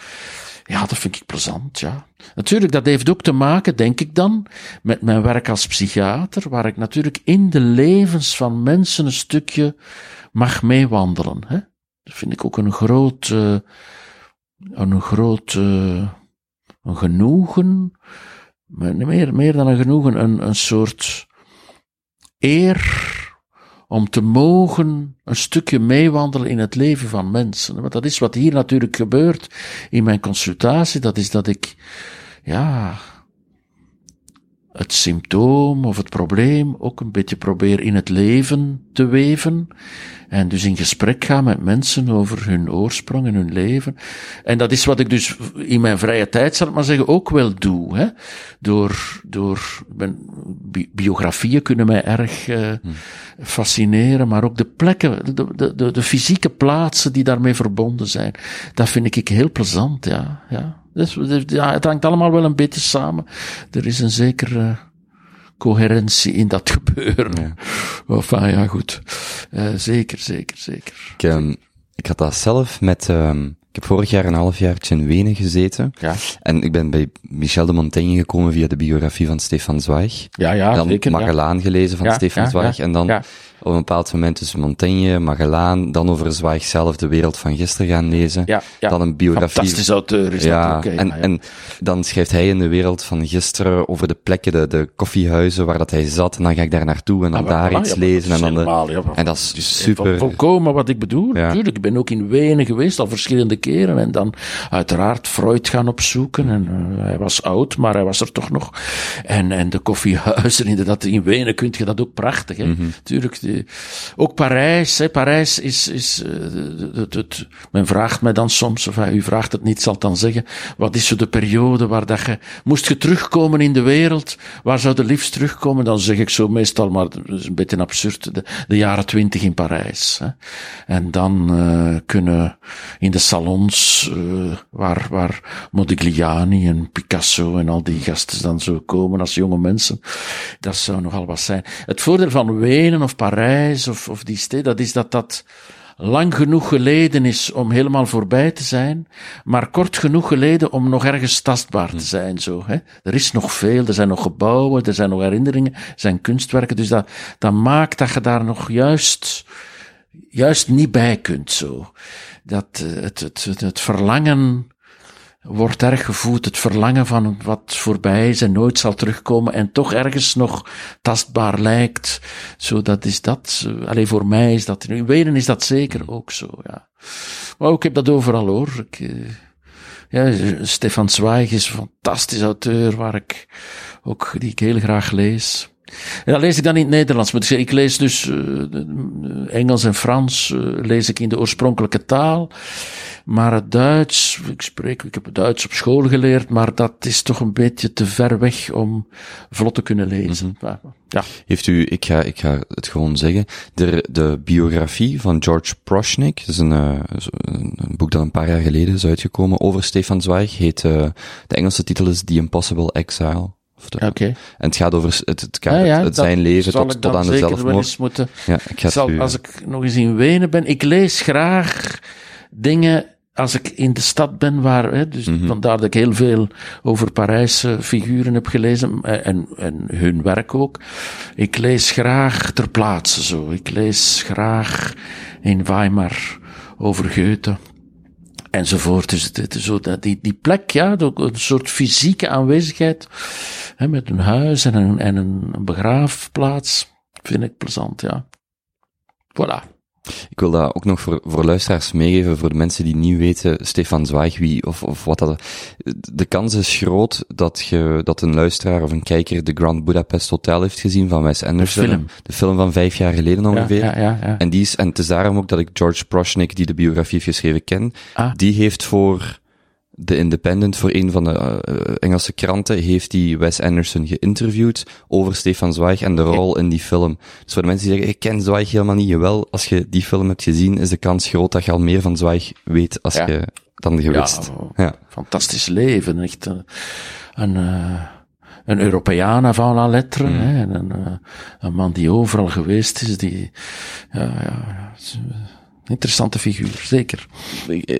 Ja, dat vind ik plezant, ja. Natuurlijk, dat heeft ook te maken, denk ik dan, met mijn werk als psychiater, waar ik natuurlijk in de levens van mensen een stukje mag meewandelen. Hè? Dat vind ik ook een groot, uh, een groot, uh, een genoegen, meer, meer dan een genoegen, een, een soort eer om te mogen een stukje meewandelen in het leven van mensen. Want dat is wat hier natuurlijk gebeurt in mijn consultatie. Dat is dat ik, ja, het symptoom of het probleem ook een beetje probeer in het leven te weven. En dus in gesprek gaan met mensen over hun oorsprong en hun leven. En dat is wat ik dus in mijn vrije tijd, zal ik maar zeggen, ook wel doe. Hè? Door, door, ben, bi biografieën kunnen mij erg uh, hmm. fascineren, maar ook de plekken, de, de, de, de, fysieke plaatsen die daarmee verbonden zijn. Dat vind ik heel plezant, ja. ja. Dus, ja, het hangt allemaal wel een beetje samen. Er is een zeker uh, coherentie in dat [laughs] gebeuren. Ja. Enfin, ja, goed. Uh, zeker, zeker, zeker. Ik, um, ik had dat zelf met, um, ik heb vorig jaar een halfjaartje in Wenen gezeten. Ja. En ik ben bij Michel de Montaigne gekomen via de biografie van Stefan Zweig. Ja, ja, dan zeker. Magellaan ja. gelezen van ja, Stefan Zweig. En dan ja. Op een bepaald moment dus Montaigne, Magellaan, dan over Zweig zelf de wereld van gisteren gaan lezen. Ja, ja. Dan een biografie. Fantastisch auteur is ja, dat ook. en, en dan schrijft hij in de wereld van gisteren over de plekken, de, de koffiehuizen waar dat hij zat. En dan ga ik daar naartoe en dan Ah, daar voilà, iets lezen. dat En, is dan de, helemaal, en dat is is super. vol- Volkomen wat ik bedoel. Ja. Natuurlijk, ik ben ook in Wenen geweest, al verschillende keren. En dan uiteraard Freud gaan opzoeken. En eh, hij was oud, maar hij was er toch nog. En, en de koffiehuizen, [laughs] inderdaad, in Wenen kun je dat ook prachtig. Hè? Mhm. Tuurlijk, de, ook Parijs. Hè? Parijs is, is eh, men vraagt mij dan soms, of eh, u vraagt het niet, zal dan zeggen, wat is zo de periode waar dat je, moest je terugkomen in de wereld, waar zou je liefst terugkomen? Dan zeg ik zo meestal, maar dat is een beetje absurd, de, de jaren twintig in Parijs. Hè? En dan uh, kunnen in de salons, waar, waar Modigliani en Picasso en al die gasten dan zo komen als jonge mensen, dat zou nogal wat zijn. Het voordeel van Wenen of Parijs of, of die steden, dat is dat dat lang genoeg geleden is om helemaal voorbij te zijn, maar kort genoeg geleden om nog ergens tastbaar te zijn. Zo, hè. Er is nog veel, er zijn nog gebouwen, er zijn nog herinneringen, er zijn kunstwerken, dus dat, dat maakt dat je daar nog juist, juist niet bij kunt. Zo. Dat, het, het, het, het verlangen wordt erg gevoed, het verlangen van wat voorbij is en nooit zal terugkomen en toch ergens nog tastbaar lijkt. Zo, dat is dat. Alleen voor mij is dat, in Wenen is dat zeker ook zo, ja. Maar ook, ik heb dat overal hoor. Ik, uh, ja, Stefan Zweig is een fantastisch auteur waar ik ook, die ik heel graag lees. En dat lees ik dan in het Nederlands. Maar ik lees dus uh, Engels en Frans uh, lees ik in de oorspronkelijke taal. Maar het Duits, ik spreek, ik heb het Duits op school geleerd, maar dat is toch een beetje te ver weg om vlot te kunnen lezen. Mm -hmm. Ja. Heeft u, ik ga, ik ga het gewoon zeggen, de, de biografie van George Prochnik, dat is een, uh, een boek dat een paar jaar geleden is uitgekomen over Stefan Zweig, heet, uh, de Engelse titel is The Impossible Exile. Oké. Okay. En het gaat over het, het, ja, ja, het zijn leven tot, tot aan de zelfmoord. Moeten, ja, ik ga zal, u, als ik nog eens in Wenen ben, ik lees graag dingen als ik in de stad ben waar, hè, dus mm -hmm. vandaar dat ik heel veel over Parijse figuren heb gelezen en, en hun werk ook. Ik lees graag ter plaatse zo. Ik lees graag in Weimar over Goethe enzovoort. Dus het, is zo dat die, die plek, ja, een soort fysieke aanwezigheid, hè, met een huis en een, en een begraafplaats, vind ik plezant, ja. Voilà. Ik wil dat ook nog voor, voor luisteraars meegeven, voor de mensen die niet weten, Stefan Zweig, wie of, of wat dat... De kans is groot dat je, dat een luisteraar of een kijker de Grand Budapest Hotel heeft gezien van Wes Anderson. De film. De film van vijf jaar geleden ongeveer. Ja, ja, ja, en die is, en het is daarom ook dat ik George Prochnik, die de biografie heeft geschreven, ken. Ah. Die heeft voor de Independent, voor een van de uh, Engelse kranten, heeft die Wes Anderson geïnterviewd over Stefan Zweig en de rol in die film. Dus voor de mensen die zeggen, ik ken Zweig helemaal niet, jawel, als je die film hebt gezien, is de kans groot dat je al meer van Zweig weet als ja. je dan je wist. Ja, ja. fantastisch leven, echt een, een, uh, een Europeaan avant la lettre, mm. hè, en een, een man die overal geweest is, die, ja, ja, interessante figuur, zeker.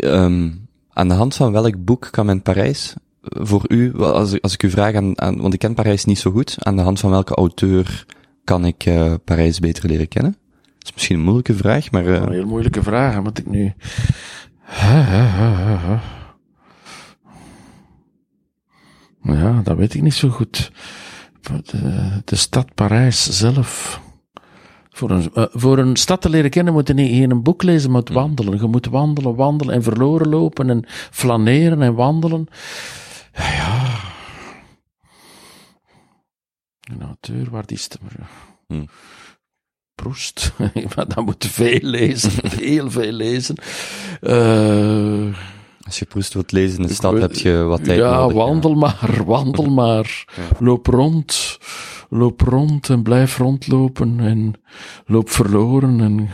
Um, aan de hand van welk boek kan men Parijs voor u, als, als ik u vraag aan, aan, want ik ken Parijs niet zo goed, aan de hand van welke auteur kan ik uh, Parijs beter leren kennen? Dat is misschien een moeilijke vraag, maar... Uh... Een heel moeilijke vraag, moet ik nu... Ja, dat weet ik niet zo goed. De, de stad Parijs zelf... Voor een, uh, voor een stad te leren kennen moet je niet een boek lezen, maar wandelen. Je moet wandelen, wandelen en verloren lopen en flaneren en wandelen. Ja. Een auteur, waar is het? Hmm. Proest. [laughs] maar dan moet veel lezen, [laughs] heel veel lezen. Uh, Als je Proest wilt lezen in de stad, heb je wat tijd ja, nodig. Wandel ja, wandel maar, [laughs] wandel maar. Ja. Loop rond loop rond en blijf rondlopen en loop verloren en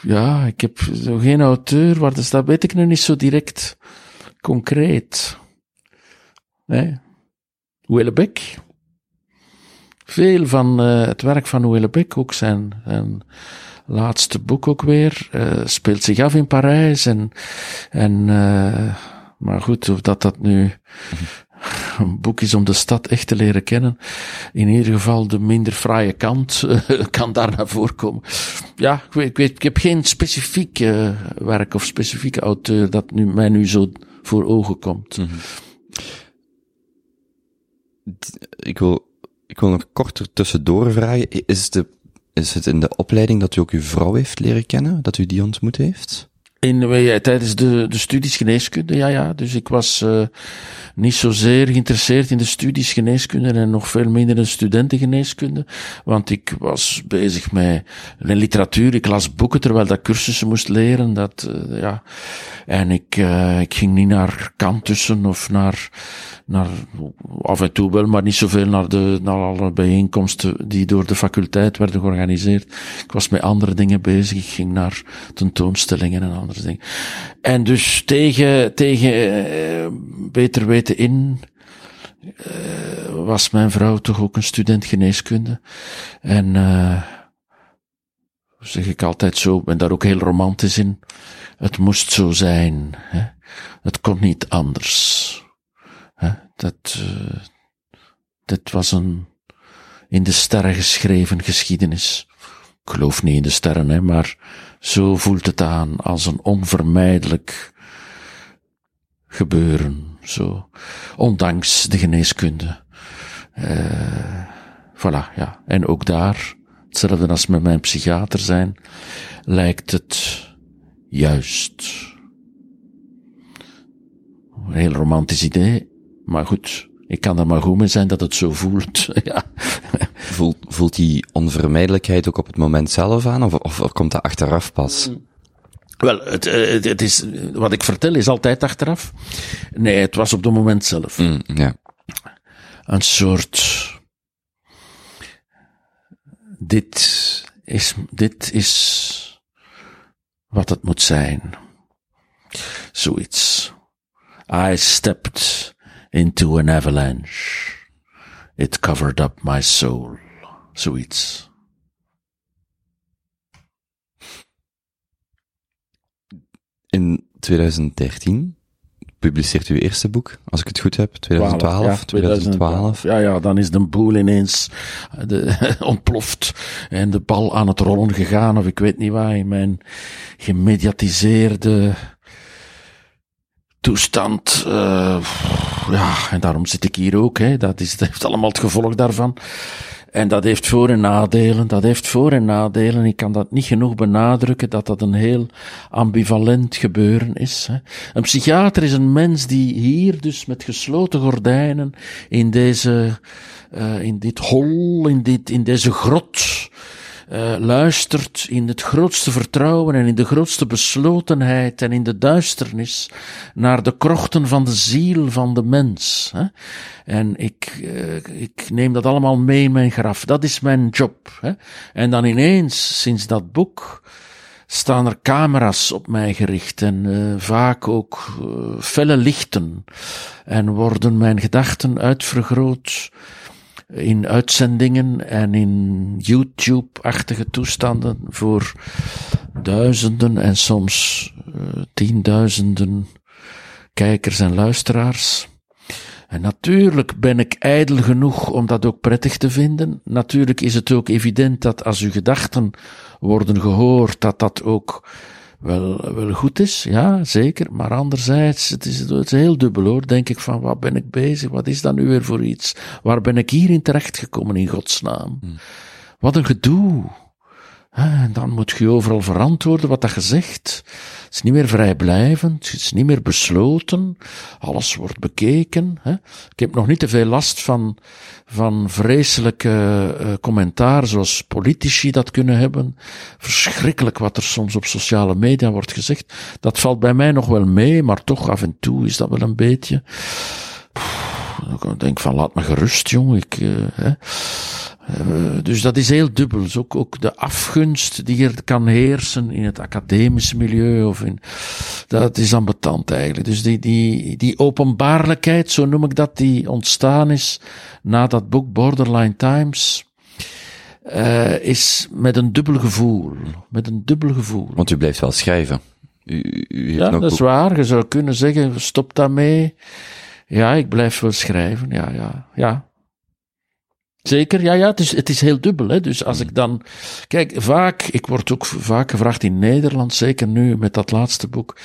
ja, ik heb zo geen auteur waar dat staat, weet ik nu niet zo direct concreet. Nee. Willebek. veel van uh, het werk van Beck, ook zijn, zijn laatste boek ook weer, uh, speelt zich af in Parijs en, en uh, maar goed, of dat dat nu [laughs] een boek is om de stad echt te leren kennen. In ieder geval de minder fraaie kant kan daar naar voren komen. Ja, ik weet, ik, weet, ik heb geen specifiek werk of specifieke auteur dat nu, mij nu zo voor ogen komt. -hmm. Ik wil, ik wil nog kort tussendoor vragen. Is, de, is het in de opleiding dat u ook uw vrouw heeft leren kennen? Dat u die ontmoet heeft? In, ja, tijdens de, de studies geneeskunde, ja, ja. Dus ik was uh, niet zozeer geïnteresseerd in de studies geneeskunde en nog veel minder in studentengeneeskunde. Want ik was bezig met literatuur. Ik las boeken terwijl dat cursussen moest leren. Dat, uh, ja. En ik, uh, ik ging niet naar kantussen of naar naar, af en toe wel, maar niet zoveel naar, de, naar alle bijeenkomsten die door de faculteit werden georganiseerd. Ik was met andere dingen bezig. Ik ging naar tentoonstellingen en andere En dus tegen, tegen uh, beter weten in, uh, was mijn vrouw toch ook een student geneeskunde. En, uh, zeg ik altijd zo, ben daar ook heel romantisch in. Het moest zo zijn. Hè? Het kon niet anders. Dat, uh, dat was een in de sterren geschreven geschiedenis. Ik geloof niet in de sterren, hè, maar zo voelt het aan als een onvermijdelijk gebeuren. Zo, ondanks de geneeskunde. Uh, voilà, ja. En ook daar, hetzelfde als met mijn psychiater zijn, lijkt het juist. Een heel romantisch idee, maar goed, ik kan er maar goed mee zijn dat het zo voelt. [laughs] ja. voelt, voelt die onvermijdelijkheid ook op het moment zelf aan, of, of, of komt dat achteraf pas? Mm. Wel, het, het, het, is, wat ik vertel is altijd achteraf. Nee, het was op het moment zelf. Mm, ja. Een soort, dit is, dit is wat het moet zijn. Zoiets. I stepped into an avalanche. It covered up my soul. Zoiets. In 2013 publiceert uw eerste boek, als ik het goed heb, 2012, ja, 2012. Ja, ja, dan is de boel ineens de, [laughs] ontploft en de bal aan het rollen gegaan, of ik weet niet waar, in mijn gemediatiseerde toestand. Uh, ja, en daarom zit ik hier ook. Hè. Dat, is, dat heeft allemaal het gevolg daarvan. En dat heeft voor- en nadelen. Dat heeft voor- en nadelen. Ik kan dat niet genoeg benadrukken dat dat een heel ambivalent gebeuren is. Hè. Een psychiater is een mens die hier dus met gesloten gordijnen in deze, uh, in dit hol, in dit, in deze grot, uh, luistert in het grootste vertrouwen en in de grootste beslotenheid en in de duisternis naar de krochten van de ziel van de mens. Hè? En ik, uh, ik neem dat allemaal mee in mijn graf. Dat is mijn job. Hè? En dan ineens, sinds dat boek, staan er camera's op mij gericht en uh, vaak ook felle lichten en worden mijn gedachten uitvergroot in uitzendingen en in YouTube-achtige toestanden voor duizenden en soms uh, tienduizenden kijkers en luisteraars. En natuurlijk ben ik ijdel genoeg om dat ook prettig te vinden. Natuurlijk is het ook evident dat als uw gedachten worden gehoord, dat dat ook wel, wel goed is, ja, zeker. Maar anderzijds, het is, het is heel dubbel hoor. Denk ik van, wat ben ik bezig? Wat is dat nu weer voor iets? Waar ben ik hierin terechtgekomen in godsnaam? Hmm. Wat een gedoe. En dan moet je overal verantwoorden wat dat je zegt. Het is niet meer vrijblijvend, het is niet meer besloten, alles wordt bekeken. Hè. Ik heb nog niet te veel last van, van vreselijke uh, commentaar zoals politici dat kunnen hebben. Verschrikkelijk wat er soms op sociale media wordt gezegd. Dat valt bij mij nog wel mee, maar toch af en toe is dat wel een beetje... ik denk van, laat me gerust, jong. Ik, uh, hè. Uh, dus dat is heel dubbel. Dus ook, ook de afgunst die er kan heersen in het academische milieu of in, dat is ambetant eigenlijk. Dus die, die, die openbaarlijkheid, zo noem ik dat, die ontstaan is na dat boek Borderline Times, uh, is met een dubbel gevoel. Met een dubbel gevoel. Want u blijft wel schrijven. U, u ja, dat is waar. Je zou kunnen zeggen, stop daarmee. Ja, ik blijf wel schrijven. Ja, ja, ja. Zeker, ja, ja, het is, het is heel dubbel. Hè? Dus als ik dan. Kijk, vaak, ik word ook vaak gevraagd in Nederland, zeker nu met dat laatste boek.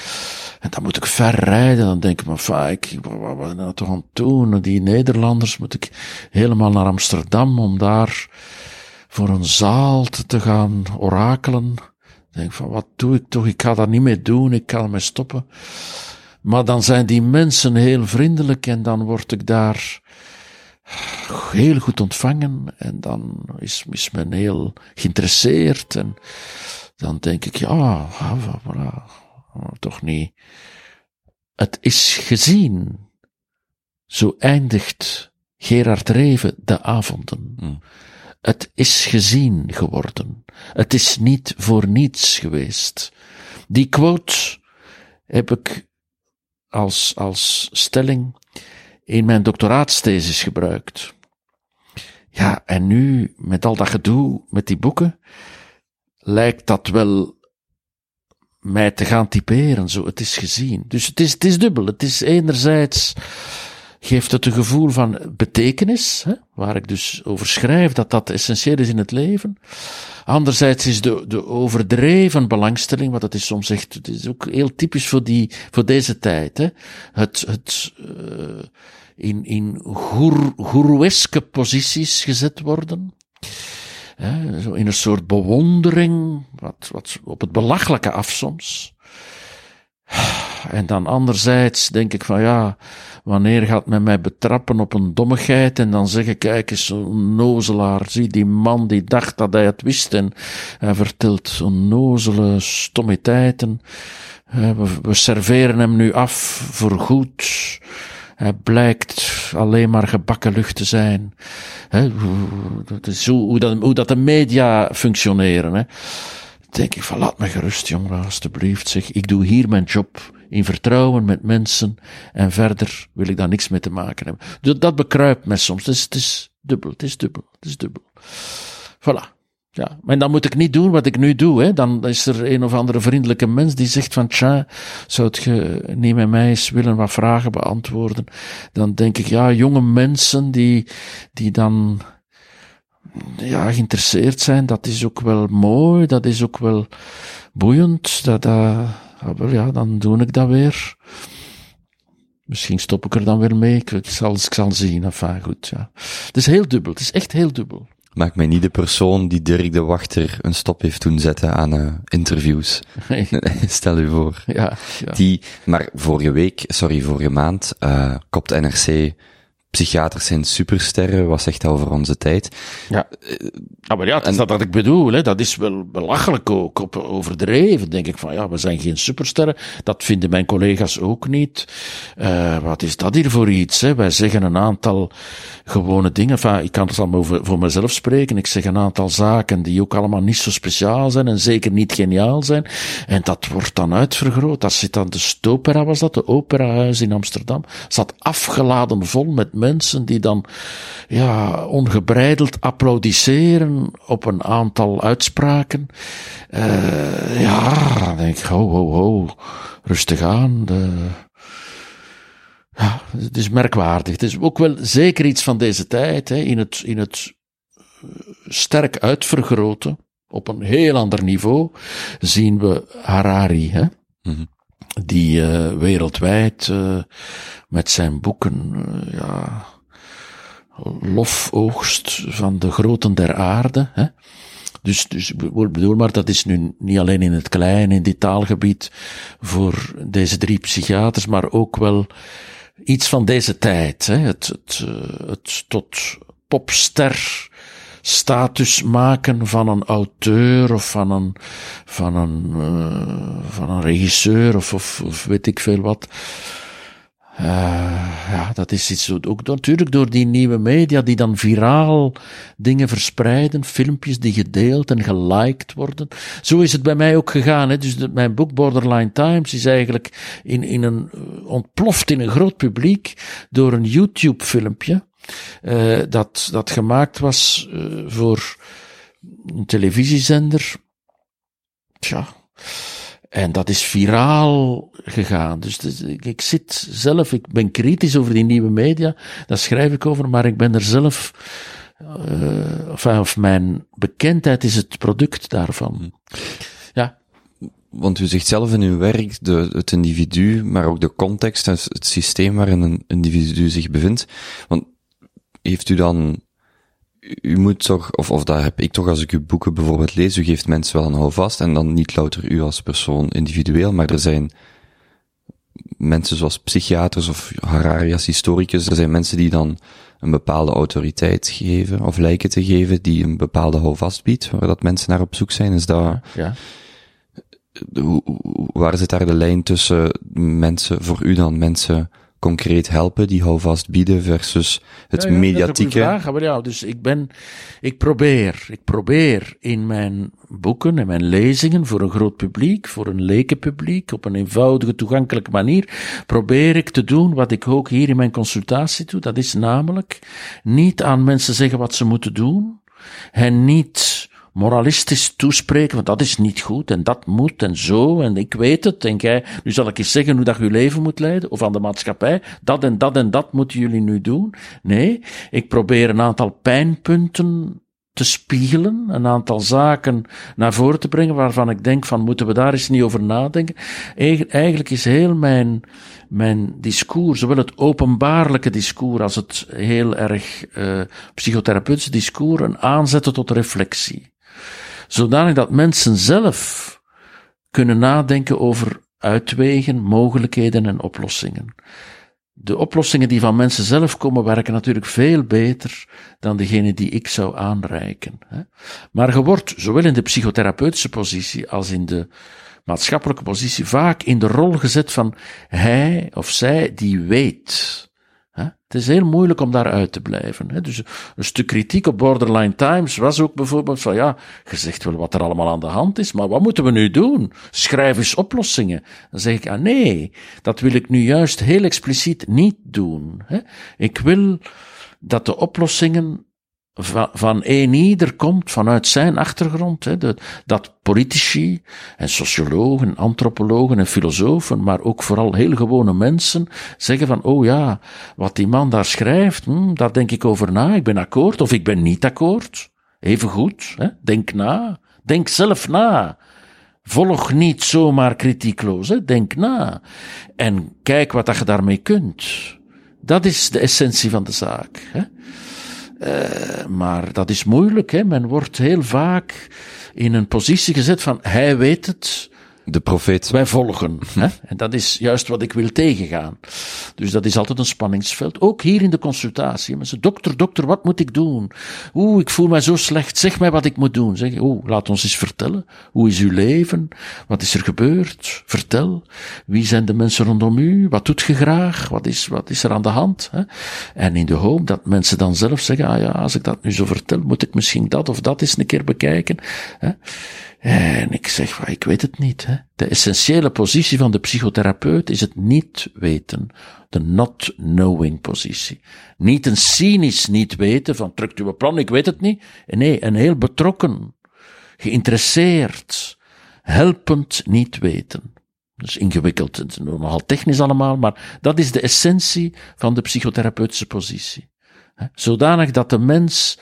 En dan moet ik ver rijden. Dan denk ik, maar vaak, wat, wat nou toch aan het doen? Die Nederlanders moet ik helemaal naar Amsterdam om daar voor een zaal te gaan orakelen. Ik denk van, wat doe ik toch? Ik ga dat niet meer doen, ik kan ermee stoppen. Maar dan zijn die mensen heel vriendelijk en dan word ik daar heel goed ontvangen en dan is, is men heel geïnteresseerd en dan denk ik, ja, voilà, toch niet. Het is gezien. Zo eindigt Gerard Reven de avonden. Hmm. Het is gezien geworden. Het is niet voor niets geweest. Die quote heb ik als, als stelling in mijn doctoraatsthesis gebruikt. Ja, en nu, met al dat gedoe met die boeken, lijkt dat wel mij te gaan typeren, zo. Het is gezien. Dus het is, het is dubbel. Het is enerzijds, geeft het een gevoel van betekenis, hè, waar ik dus over schrijf dat dat essentieel is in het leven. Anderzijds is de, de overdreven belangstelling, wat het is soms echt, het is ook heel typisch voor die, voor deze tijd, hè. Het, het, uh, in, in goer, posities gezet worden. Zo in een soort bewondering, wat, wat op het belachelijke af soms. En dan anderzijds denk ik van ja, wanneer gaat men mij betrappen op een dommigheid en dan zeggen, kijk eens, zo'n nozelaar, zie die man die dacht dat hij het wist en hij vertelt zo'n nozele stomiteiten. We, we serveren hem nu af voor goed. Hij blijkt alleen maar gebakken lucht te zijn. dat is hoe, dat, hoe dat de media functioneren. Hè. denk ik van, laat me gerust, jongen, alstublieft. Zeg, ik doe hier mijn job in vertrouwen met mensen en verder wil ik daar niks mee te maken hebben. Dat, dat bekruipt mij soms. Het is, het is dubbel, het is dubbel, het is dubbel. Voilà. Ja, maar dan moet ik niet doen wat ik nu doe. Hè. Dan is er een of andere vriendelijke mens die zegt van, tja, zou je niet met mij eens willen wat vragen beantwoorden? Dan denk ik, ja, jonge mensen die, die dan, ja, geïnteresseerd zijn, dat is ook wel mooi, dat is ook wel boeiend, dat, dat, ja, dan doe ik dat weer. Misschien stop ik er dan weer mee, ik, zal, ik zal zien, enfin goed, ja. Het is heel dubbel, het is echt heel dubbel maak mij niet de persoon die Dirk de Wachter een stop heeft doen zetten aan uh, interviews. [laughs] [laughs] Stel u voor. Ja, ja, Die, maar vorige week, sorry, vorige maand, uh, kopt NRC psychiaters zijn supersterren, wat zegt dat over onze tijd? Ja, ah, maar ja, dat is dat wat ik bedoel, hè. dat is wel belachelijk ook, op, overdreven, denk ik van, ja, we zijn geen supersterren, dat vinden mijn collega's ook niet. Uh, wat is dat hier voor iets, hè? Wij zeggen een aantal gewone dingen, enfin, ik kan het allemaal over, voor mezelf spreken, ik zeg een aantal zaken die ook allemaal niet zo speciaal zijn en zeker niet geniaal zijn, en dat wordt dan uitvergroot, dat zit aan de Stopera, was dat, de operahuis in Amsterdam, zat afgeladen vol met mensen die dan ja, ongebreideld applaudisseren op een aantal uitspraken. Uh, ja, dan denk ik, ho, ho, ho, rustig aan. De, ja, het is merkwaardig. Het is ook wel zeker iets van deze tijd, hè, in het, in het eh, sterk uitvergroten, op een heel ander niveau, zien we Harari, hè. -hmm die uh, wereldwijd uh, met zijn boeken, uh, ja, lofoogst van de groten der aarde. Hè? Dus, dus bedoel maar, dat is nu niet alleen in het klein, in dit taalgebied, voor deze drie psychiaters, maar ook wel iets van deze tijd. Hè? Het, het, het tot popster status maken van een auteur of van een, van een, uh, van een regisseur of, of, of weet ik veel wat. Uh, ja, dat is iets ook natuurlijk door die nieuwe media die dan viraal dingen verspreiden, filmpjes die gedeeld en geliked worden. Zo is het bij mij ook gegaan. Hè. Dus mijn boek Borderline Times is eigenlijk in, in een, ontploft in een groot publiek door een YouTube filmpje. Uh, dat, dat gemaakt was uh, voor een televisiezender. Tja. En dat is viraal gegaan. Dus, dus ik zit zelf, ik ben kritisch over die nieuwe media, daar schrijf ik over, maar ik ben er zelf, uh, enfin, of mijn bekendheid is het product daarvan. Hm. Ja. Want u zegt zelf in uw werk de, het individu, maar ook de context en het systeem waarin een individu zich bevindt. Want heeft u dan u moet toch, of, of daar heb ik toch als ik uw boeken bijvoorbeeld lees, u geeft mensen wel een houvast en dan niet louter u als persoon individueel, maar er zijn mensen zoals psychiaters of Harari als historicus, er zijn mensen die dan een bepaalde autoriteit geven, of lijken te geven, die een bepaalde houvast biedt, waar dat mensen naar op zoek zijn. Is dat, ja. waar zit daar de lijn tussen mensen, voor u dan mensen concreet helpen, die houvast bieden versus het ja, ja, mediatieke? Dat is vraag, maar ja, dus ik ben, ik probeer, ik probeer in mijn boeken en mijn lezingen voor een groot publiek, voor een lekenpubliek, op een eenvoudige, toegankelijke manier, probeer ik te doen wat ik ook hier in mijn consultatie doe. Dat is namelijk niet aan mensen zeggen wat ze moeten doen, en niet moralistisch toespreken, want dat is niet goed en dat moet en zo en ik weet het en jij, nu zal ik eens zeggen hoe dat je leven moet leiden of aan de maatschappij, dat en dat en dat moeten jullie nu doen. Nee, ik probeer een aantal pijnpunten te spiegelen, een aantal zaken naar voren te brengen waarvan ik denk van moeten we daar eens niet over nadenken. Eigenlijk is heel mijn, mijn discours, zowel het openbaarlijke discours als het heel erg uh, psychotherapeutische discours, een aanzetten tot reflectie zodanig dat mensen zelf kunnen nadenken over uitwegen, mogelijkheden en oplossingen. De oplossingen die van mensen zelf komen werken natuurlijk veel beter dan degene die ik zou aanreiken. Maar je wordt, zowel in de psychotherapeutische positie als in de maatschappelijke positie, vaak in de rol gezet van hij of zij die weet. Het is heel moeilijk om daaruit te blijven. Dus een stuk kritiek op Borderline Times was ook bijvoorbeeld van ja, je zegt wel wat er allemaal aan de hand is, maar wat moeten we nu doen? Schrijf eens oplossingen. Dan zeg ik, ah nee, dat wil ik nu juist heel expliciet niet doen. Ik wil dat de oplossingen van, van een ieder komt vanuit zijn achtergrond. Hè, de, dat politici en sociologen, antropologen en filosofen, maar ook vooral heel gewone mensen zeggen van, oh ja, wat die man daar schrijft, hm, daar denk ik over na, ik ben akkoord of ik ben niet akkoord. Even goed, hè, denk na, denk zelf na. Volg niet zomaar kritiekloos, hè, denk na. En kijk wat dat je daarmee kunt. Dat is de essentie van de zaak. Hè. Uh, maar dat is moeilijk. Hè? Men wordt heel vaak in een positie gezet van hij weet het, de profeet. Wij volgen. Hè? En dat is juist wat ik wil tegengaan. Dus dat is altijd een spanningsveld. Ook hier in de consultatie. Mensen, dokter, dokter, wat moet ik doen? Oeh, ik voel mij zo slecht. Zeg mij wat ik moet doen. Zeg, oeh, laat ons eens vertellen. Hoe is uw leven? Wat is er gebeurd? Vertel. Wie zijn de mensen rondom u? Wat doet je graag? Wat is, wat is er aan de hand? Hè? En in de hoop dat mensen dan zelf zeggen, ah ja, als ik dat nu zo vertel, moet ik misschien dat of dat eens een keer bekijken. Hè? En ik zeg, ik weet het niet. Hè. De essentiële positie van de psychotherapeut is het niet weten. De not knowing positie. Niet een cynisch niet weten van drukt uw plan, ik weet het niet. Nee, een heel betrokken, geïnteresseerd, helpend niet weten. Dat is ingewikkeld, het is nogal technisch allemaal, maar dat is de essentie van de psychotherapeutische positie. Zodanig dat de mens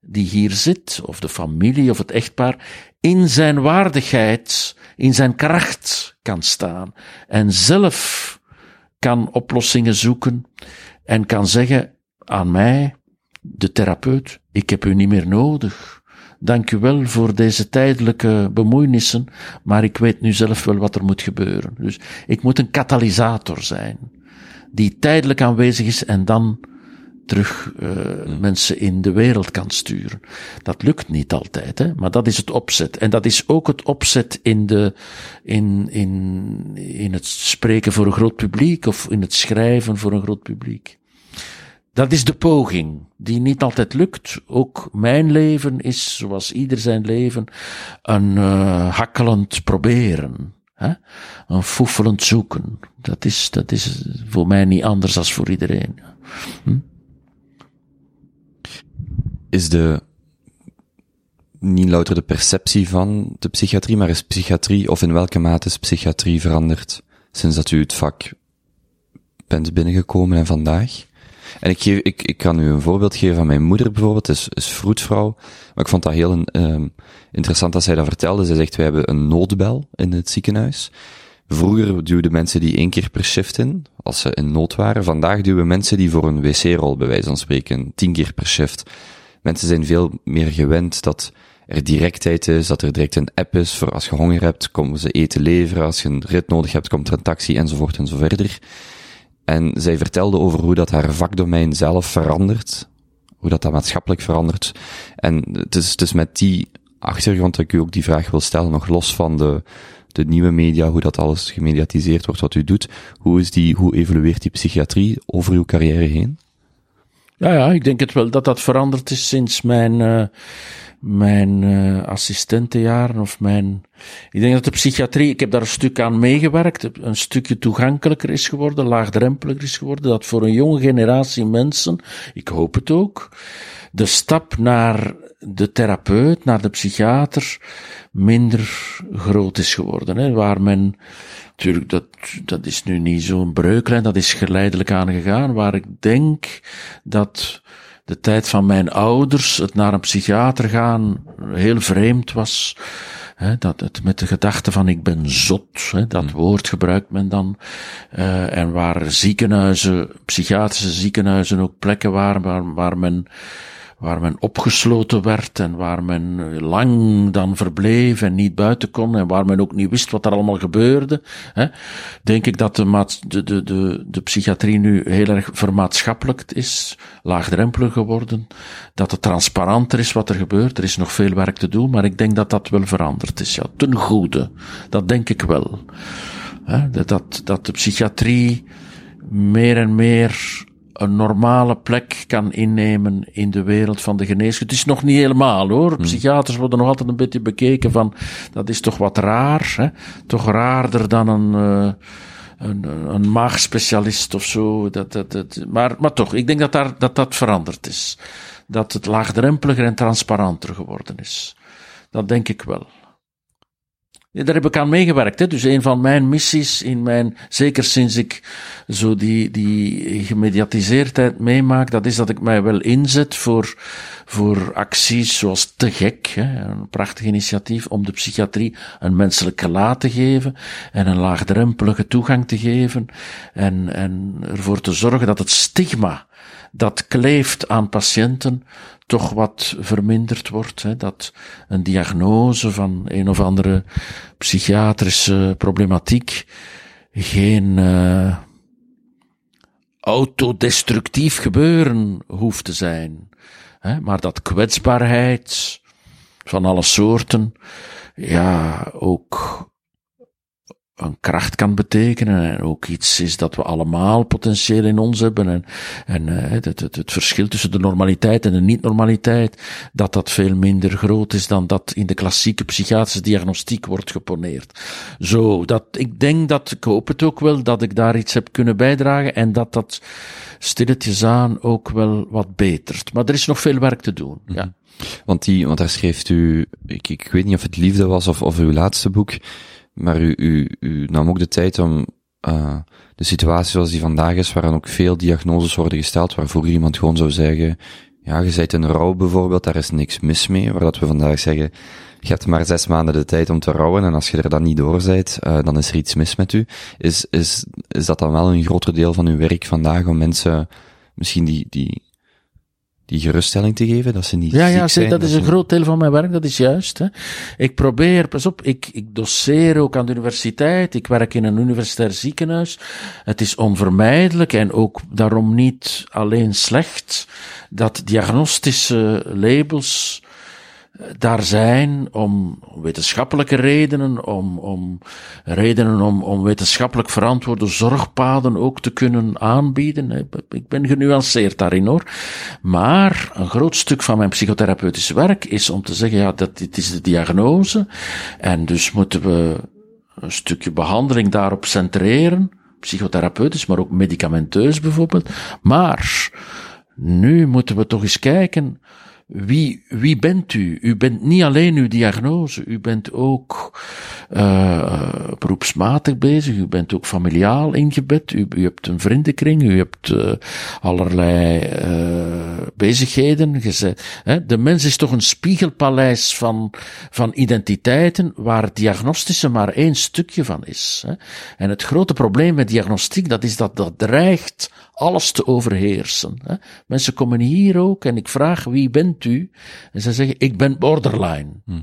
die hier zit, of de familie of het echtpaar, in zijn waardigheid, in zijn kracht kan staan en zelf kan oplossingen zoeken en kan zeggen aan mij, de therapeut, ik heb u niet meer nodig. Dank u wel voor deze tijdelijke bemoeienissen, maar ik weet nu zelf wel wat er moet gebeuren. Dus ik moet een katalysator zijn, die tijdelijk aanwezig is en dan terug uh, mensen in de wereld kan sturen. Dat lukt niet altijd, hè? maar dat is het opzet. En dat is ook het opzet in, de, in, in, in het spreken voor een groot publiek of in het schrijven voor een groot publiek. Dat is de poging, die niet altijd lukt. Ook mijn leven is, zoals ieder zijn leven, een uh, hakkelend proberen. Hè? Een foefelend zoeken. Dat is, dat is voor mij niet anders dan voor iedereen. Hm? Is de, niet louter de perceptie van de psychiatrie, maar is psychiatrie, of in welke mate is psychiatrie veranderd sinds dat u het vak bent binnengekomen en vandaag? En ik, geef, ik, ik kan u een voorbeeld geven van mijn moeder bijvoorbeeld, is, is vroedvrouw. Maar ik vond dat heel um, interessant dat zij dat vertelde. Zij zegt, wij hebben een noodbel in het ziekenhuis. Vroeger duwden mensen die één keer per shift in, als ze in nood waren. Vandaag duwen mensen die voor een wc-rol, bij wijze van spreken, tien keer per shift. Mensen zijn veel meer gewend dat er directheid is, dat er direct een app is voor als je honger hebt, komen ze eten leveren, als je een rit nodig hebt, komt er een taxi, enzovoort en zo verder. En zij vertelde over hoe dat haar vakdomein zelf verandert, hoe dat dat maatschappelijk verandert. En het is, het is met die achtergrond dat ik u ook die vraag wil stellen, nog los van de, de nieuwe media, hoe dat alles gemediatiseerd wordt wat u doet. Hoe is die, hoe evolueert die psychiatrie over uw carrière heen? Ja, ja, ik denk het wel dat dat veranderd is sinds mijn, uh, mijn uh, assistentenjaren of mijn. Ik denk dat de psychiatrie, ik heb daar een stuk aan meegewerkt, een stukje toegankelijker is geworden, laagdrempeliger is geworden, dat voor een jonge generatie mensen, ik hoop het ook, de stap naar de therapeut, naar de psychiater, minder groot is geworden. Hè, waar men, natuurlijk, dat, dat is nu niet zo'n breuklijn, dat is geleidelijk aangegaan, waar ik denk dat de tijd van mijn ouders, het naar een psychiater gaan, heel vreemd was. He, dat het met de gedachte van ik ben zot, he, dat hmm. woord gebruikt men dan. Uh, en waar ziekenhuizen, psychiatrische ziekenhuizen ook plekken waren waar, waar men waar men opgesloten werd en waar men lang dan verbleef en niet buiten kon en waar men ook niet wist wat er allemaal gebeurde, hè, denk ik dat de, maat, de, de, de, de psychiatrie nu heel erg vermaatschappelijk is, laagdrempelig geworden, dat het transparanter is wat er gebeurt. Er is nog veel werk te doen, maar ik denk dat dat wel veranderd is. Ja, ten goede. Dat denk ik wel. Hè, dat, dat de psychiatrie meer en meer een normale plek kan innemen in de wereld van de geneeskunde. Het is nog niet helemaal hoor. Hmm. Psychiaters worden nog altijd een beetje bekeken van, dat is toch wat raar, hè? Toch raarder dan een, uh, een, een maagspecialist of zo. Dat, dat, dat, maar, maar toch, ik denk dat, daar, dat dat veranderd is. Dat het laagdrempeliger en transparanter geworden is. Dat denk ik wel. Ja, daar heb ik aan meegewerkt. Hè. Dus een van mijn missies in mijn, zeker sinds ik zo die, die gemediatiseerdheid meemaak, dat is dat ik mij wel inzet voor, voor acties zoals Te Gek, hè, een prachtig initiatief om de psychiatrie een menselijk gelaat te geven en een laagdrempelige toegang te geven en, en ervoor te zorgen dat het stigma dat kleeft aan patiënten toch wat verminderd wordt. Hè, dat een diagnose van een of andere psychiatrische problematiek geen uh, autodestructief gebeuren hoeft te zijn. Hè, maar dat kwetsbaarheid van alle soorten, ja, ook een kracht kan betekenen en ook iets is dat we allemaal potentieel in ons hebben en, en uh, het, het, het, verschil tussen de normaliteit en de niet-normaliteit, dat dat veel minder groot is dan dat in de klassieke psychiatrische diagnostiek wordt geponeerd. Zo, dat, ik denk dat, ik hoop het ook wel, dat ik daar iets heb kunnen bijdragen en dat dat stilletjes aan ook wel wat betert. Maar er is nog veel werk te doen, ja. Mhm. Want die, want daar schreef u, ik, ik weet niet of het liefde was of, of uw laatste boek, maar u, u, u nam ook de tijd om uh, de situatie zoals die vandaag is, waarin ook veel diagnoses worden gesteld, waarvoor iemand gewoon zou zeggen, ja, je bent in rouw bijvoorbeeld, daar is niks mis mee, waar dat we vandaag zeggen, je hebt maar zes maanden de tijd om te rouwen en als je er dan niet door bent, uh, dan is er iets mis met u. Is, is, is dat dan wel een groter deel van uw werk vandaag om mensen misschien die, die, die geruststelling te geven, dat ze niet Ja, ja, zijn. dat is een groot deel van mijn werk, dat is juist. Hè. Ik probeer, pas op, ik, ik doseer ook aan de universiteit, ik werk in een universitair ziekenhuis. Het is onvermijdelijk en ook daarom niet alleen slecht dat diagnostische labels daar zijn om wetenschappelijke redenen, om, om redenen om, om wetenschappelijk verantwoorde zorgpaden ook te kunnen aanbieden. Ik ben genuanceerd daarin hoor. Maar een groot stuk van mijn psychotherapeutisch werk is om te zeggen, ja, dat dit is de diagnose. En dus moeten we een stukje behandeling daarop centreren. Psychotherapeutisch, maar ook medicamenteus bijvoorbeeld. Maar nu moeten we toch eens kijken, wie, wie bent u? U bent niet alleen uw diagnose, u bent ook uh, beroepsmatig bezig, u bent ook familiaal ingebed, u, u hebt een vriendenkring, u hebt uh, allerlei uh, bezigheden gezet. Hè? De mens is toch een spiegelpaleis van, van identiteiten waar diagnostische maar één stukje van is. Hè? En het grote probleem met diagnostiek, dat is dat dat dreigt alles te overheersen. Hè? Mensen komen hier ook en ik vraag wie bent u? En ze zeggen ik ben borderline. Hm.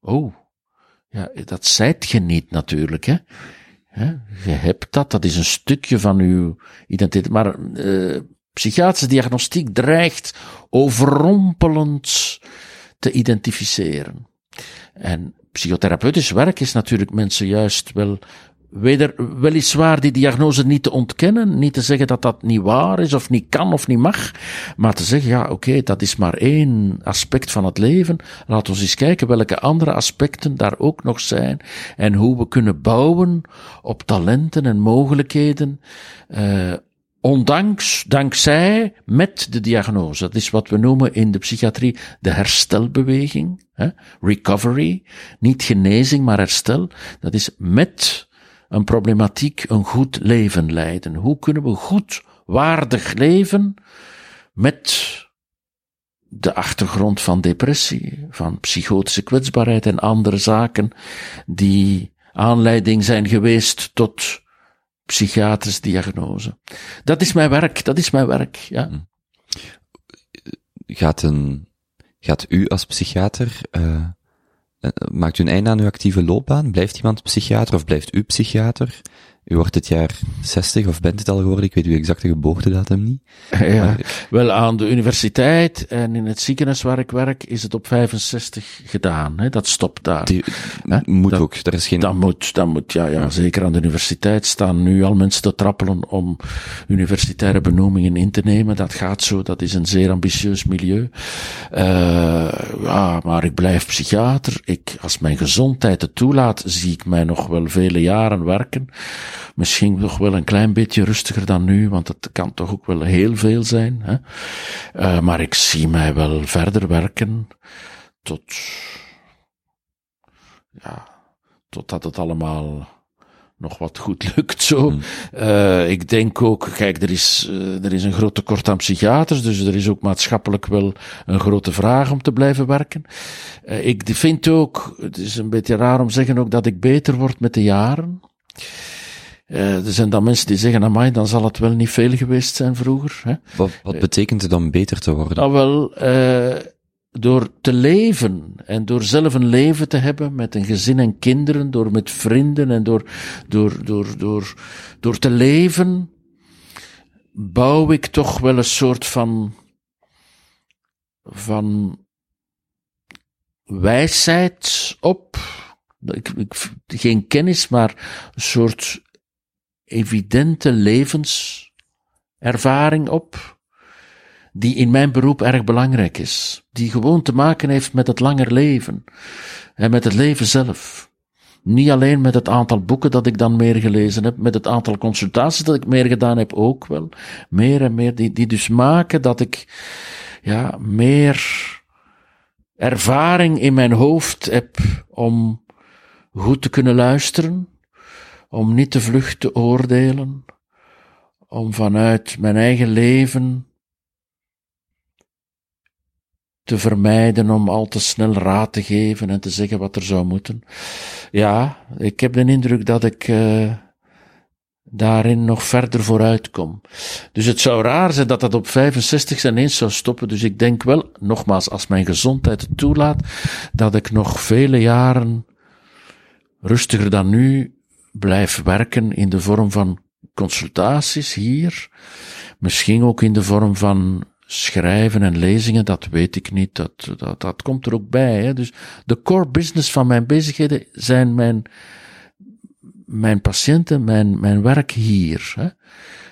Oh, ja, dat zijt je niet natuurlijk, hè. hè? Je hebt dat, dat is een stukje van uw identiteit. Maar uh, psychiatrische diagnostiek dreigt overrompelend te identificeren. En psychotherapeutisch werk is natuurlijk mensen juist wel weder, weliswaar die diagnose niet te ontkennen, niet te zeggen dat dat niet waar is, of niet kan, of niet mag, maar te zeggen, ja, oké, dat is maar één aspect van het leven. Laat ons eens kijken welke andere aspecten daar ook nog zijn, en hoe we kunnen bouwen op talenten en mogelijkheden, uh, ondanks, dankzij, met de diagnose. Dat is wat we noemen in de psychiatrie de herstelbeweging, hè? recovery, niet genezing, maar herstel. Dat is met een problematiek een goed leven leiden. Hoe kunnen we goed, waardig leven met de achtergrond van depressie, van psychotische kwetsbaarheid en andere zaken die aanleiding zijn geweest tot psychiatrische diagnose. Dat is mijn werk, dat is mijn werk, ja. Gaat een, gaat u als psychiater, uh, maakt u een einde aan uw actieve loopbaan? Blijft iemand psychiater of blijft u psychiater? U wordt het jaar 60 of bent het al geworden, ik weet uw exacte geboortedatum niet. Ja, maar... wel aan de universiteit en in het ziekenhuis waar ik werk is het op 65 gedaan. Hè? Dat stopt daar. Die, moet dat, ook, er is geen... Dat moet, dat moet, ja, ja, zeker aan de universiteit staan nu al mensen te trappelen om universitaire benoemingen in te nemen. Dat gaat zo, dat is een zeer ambitieus milieu. Uh, ja, maar ik blijf psychiater. Ik, als mijn gezondheid het toelaat, zie ik mij nog wel vele jaren werken. Misschien nog wel een klein beetje rustiger dan nu, want het kan toch ook wel heel veel zijn. Hè? Uh, maar ik zie mij wel verder werken tot, ja, totdat het allemaal nog wat goed [laughs] lukt zo. Hmm. Uh, ik denk ook, kijk, er is, uh, er is een groot tekort aan psychiaters, dus er is ook maatschappelijk wel een grote vraag om te blijven werken. Uh, ik vind ook, het is een beetje raar om te zeggen ook dat ik beter word met de jaren. Uh, er zijn dan mensen die zeggen, amai, dan zal het wel niet veel geweest zijn vroeger. Hè? Wat, wat betekent het dan beter te worden? Nou wel, uh, door te leven en door zelf een leven te hebben met een gezin en kinderen, door met vrienden en door, door, door, door, door te leven, bouw ik toch wel een soort van, van wijsheid op. Ik, ik, geen kennis, maar een soort evidente levenservaring op, die in mijn beroep erg belangrijk is, die gewoon te maken heeft met het langer leven en met het leven zelf. Niet alleen met het aantal boeken dat ik dan meer gelezen heb, met het aantal consultaties dat ik meer gedaan heb ook wel, meer en meer, die, die dus maken dat ik, ja, meer ervaring in mijn hoofd heb om goed te kunnen luisteren, om niet te vlug te oordelen, om vanuit mijn eigen leven te vermijden om al te snel raad te geven en te zeggen wat er zou moeten. Ja, ik heb de indruk dat ik uh, daarin nog verder vooruit kom. Dus het zou raar zijn dat dat op 65 ineens zou stoppen. Dus ik denk wel, nogmaals, als mijn gezondheid het toelaat, dat ik nog vele jaren rustiger dan nu blijf werken in de vorm van consultaties hier. Misschien ook in de vorm van schrijven en lezingen, dat weet ik niet. Dat, dat, dat komt er ook bij. Hè. Dus de core business van mijn bezigheden zijn mijn, mijn patiënten, mijn, mijn werk hier. Hè.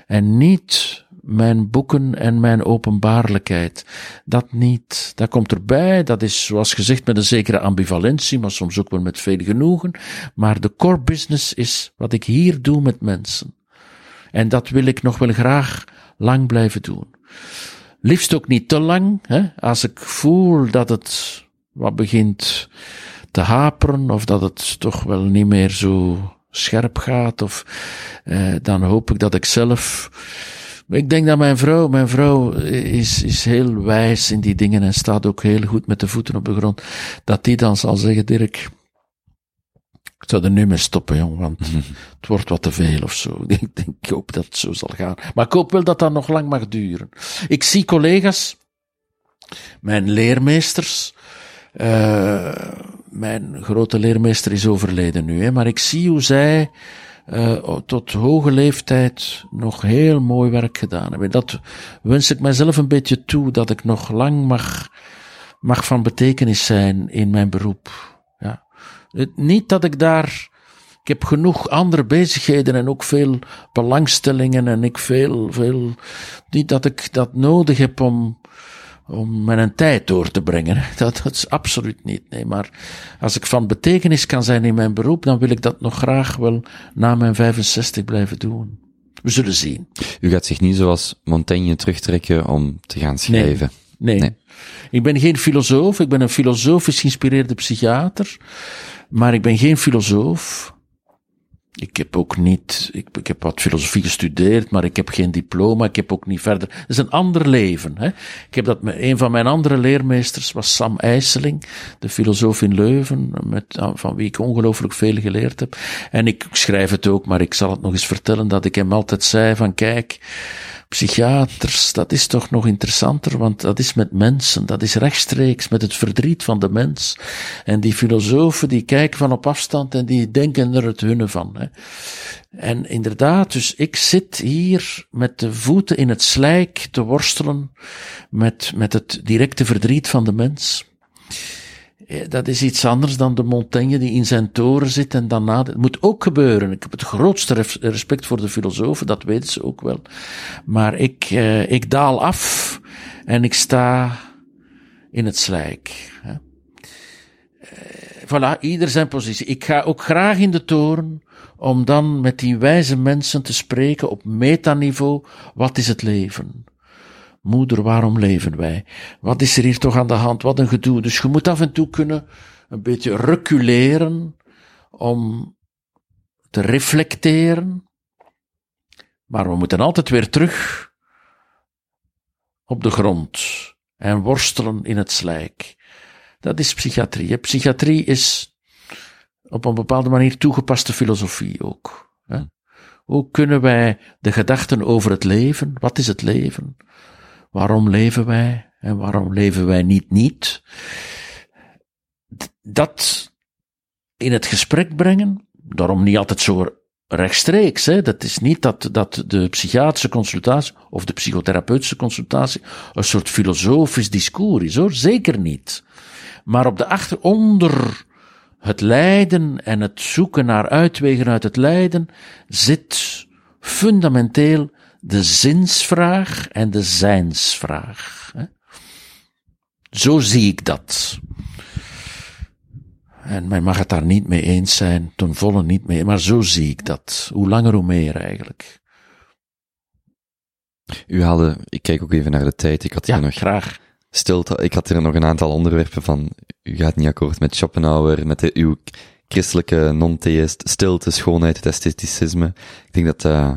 En niet mijn boeken en mijn openbaarlijkheid. Dat niet. Dat komt erbij. Dat is, zoals gezegd, met een zekere ambivalentie, maar soms ook wel met veel genoegen. Maar de core business is wat ik hier doe met mensen. En dat wil ik nog wel graag lang blijven doen. Liefst ook niet te lang. Hè? Als ik voel dat het wat begint te haperen, of dat het toch wel niet meer zo scherp gaat, of eh, dan hoop ik dat ik zelf. Ik denk dat mijn vrouw, mijn vrouw is, is heel wijs in die dingen en staat ook heel goed met de voeten op de grond. Dat die dan zal zeggen, Dirk, ik zou er nu mee stoppen, jong, want het wordt wat te veel of zo. [laughs] Ik denk, ik hoop dat het zo zal gaan. Maar ik hoop wel dat dat nog lang mag duren. Ik zie collega's, mijn leermeesters, uh, mijn grote leermeester is overleden nu, hè, maar ik zie hoe zij uh, tot hoge leeftijd nog heel mooi werk gedaan hebben. Dat wens ik mijzelf een beetje toe, dat ik nog lang mag, mag van betekenis zijn in mijn beroep. Niet dat ik daar. Ik heb genoeg andere bezigheden en ook veel belangstellingen en ik veel, veel. Niet dat ik dat nodig heb om, om mijn tijd door te brengen. Dat, dat is absoluut niet. Nee, maar als ik van betekenis kan zijn in mijn beroep, dan wil ik dat nog graag wel na mijn 65 blijven doen. We zullen zien. U gaat zich niet zoals Montaigne terugtrekken om te gaan schrijven. Nee. nee. nee. Ik ben geen filosoof, ik ben een filosofisch geïnspireerde psychiater. Maar ik ben geen filosoof. Ik heb ook niet, ik, heb wat filosofie gestudeerd, maar ik heb geen diploma, ik heb ook niet verder. Het is een ander leven. Hè? Ik heb dat met een van mijn andere leermeesters was Sam IJsseling, de filosoof in Leuven, met, van wie ik ongelooflijk veel geleerd heb. En ik schrijf het ook, maar ik zal het nog eens vertellen dat ik hem altijd zei van kijk, psychiaters, dat is toch nog interessanter, want dat is met mensen, dat is rechtstreeks met het verdriet van de mens. En die filosofen die kijken van op afstand en die denken er het hunne van. Hè. En inderdaad, dus ik zit hier met de voeten in het slijk te worstelen met, met het directe verdriet van de mens. Eh, dat is iets anders dan de Montaigne die in zijn toren zit en dan na. Het moet ook gebeuren. Ik heb het grootste respect voor de filosofen, dat weten ze ook wel. Maar ik, eh, ik daal af en ik sta in het slijk. Hè. Eh, voilà, ieder zijn positie. Ik ga ook graag in de toren om dan met die wijze mensen te spreken op metaniveau. Wat is het leven? Moeder, waarom leven wij? Wat is er hier toch aan de hand? Wat een gedoe. Dus je moet af en toe kunnen een beetje reculeren om te reflecteren. Maar we moeten altijd weer terug op de grond en worstelen in het slijk. Dat is psychiatrie. Psychiatrie is op een bepaalde manier toegepaste filosofie ook. Hoe kunnen wij de gedachten over het leven, wat is het leven, Waarom leven wij en waarom leven wij niet niet? Dat in het gesprek brengen, daarom niet altijd zo rechtstreeks. Hè. Dat is niet dat, dat de psychiatrische consultatie of de psychotherapeutische consultatie een soort filosofisch discours is, hoor. Zeker niet. Maar op de achteronder het lijden en het zoeken naar uitwegen uit het lijden zit fundamenteel de zinsvraag en de zijnsvraag. Zo zie ik dat. En men mag het daar niet mee eens zijn, ten volle niet mee, maar zo zie ik dat. Hoe langer hoe meer eigenlijk. U haalde, ik kijk ook even naar de tijd, ik had hier ja, nog graag. Stilte, ik had hier nog een aantal onderwerpen van, u gaat niet akkoord met Schopenhauer, met de, uw christelijke non-theïst, stilte, schoonheid, het estheticisme. Ik denk dat uh,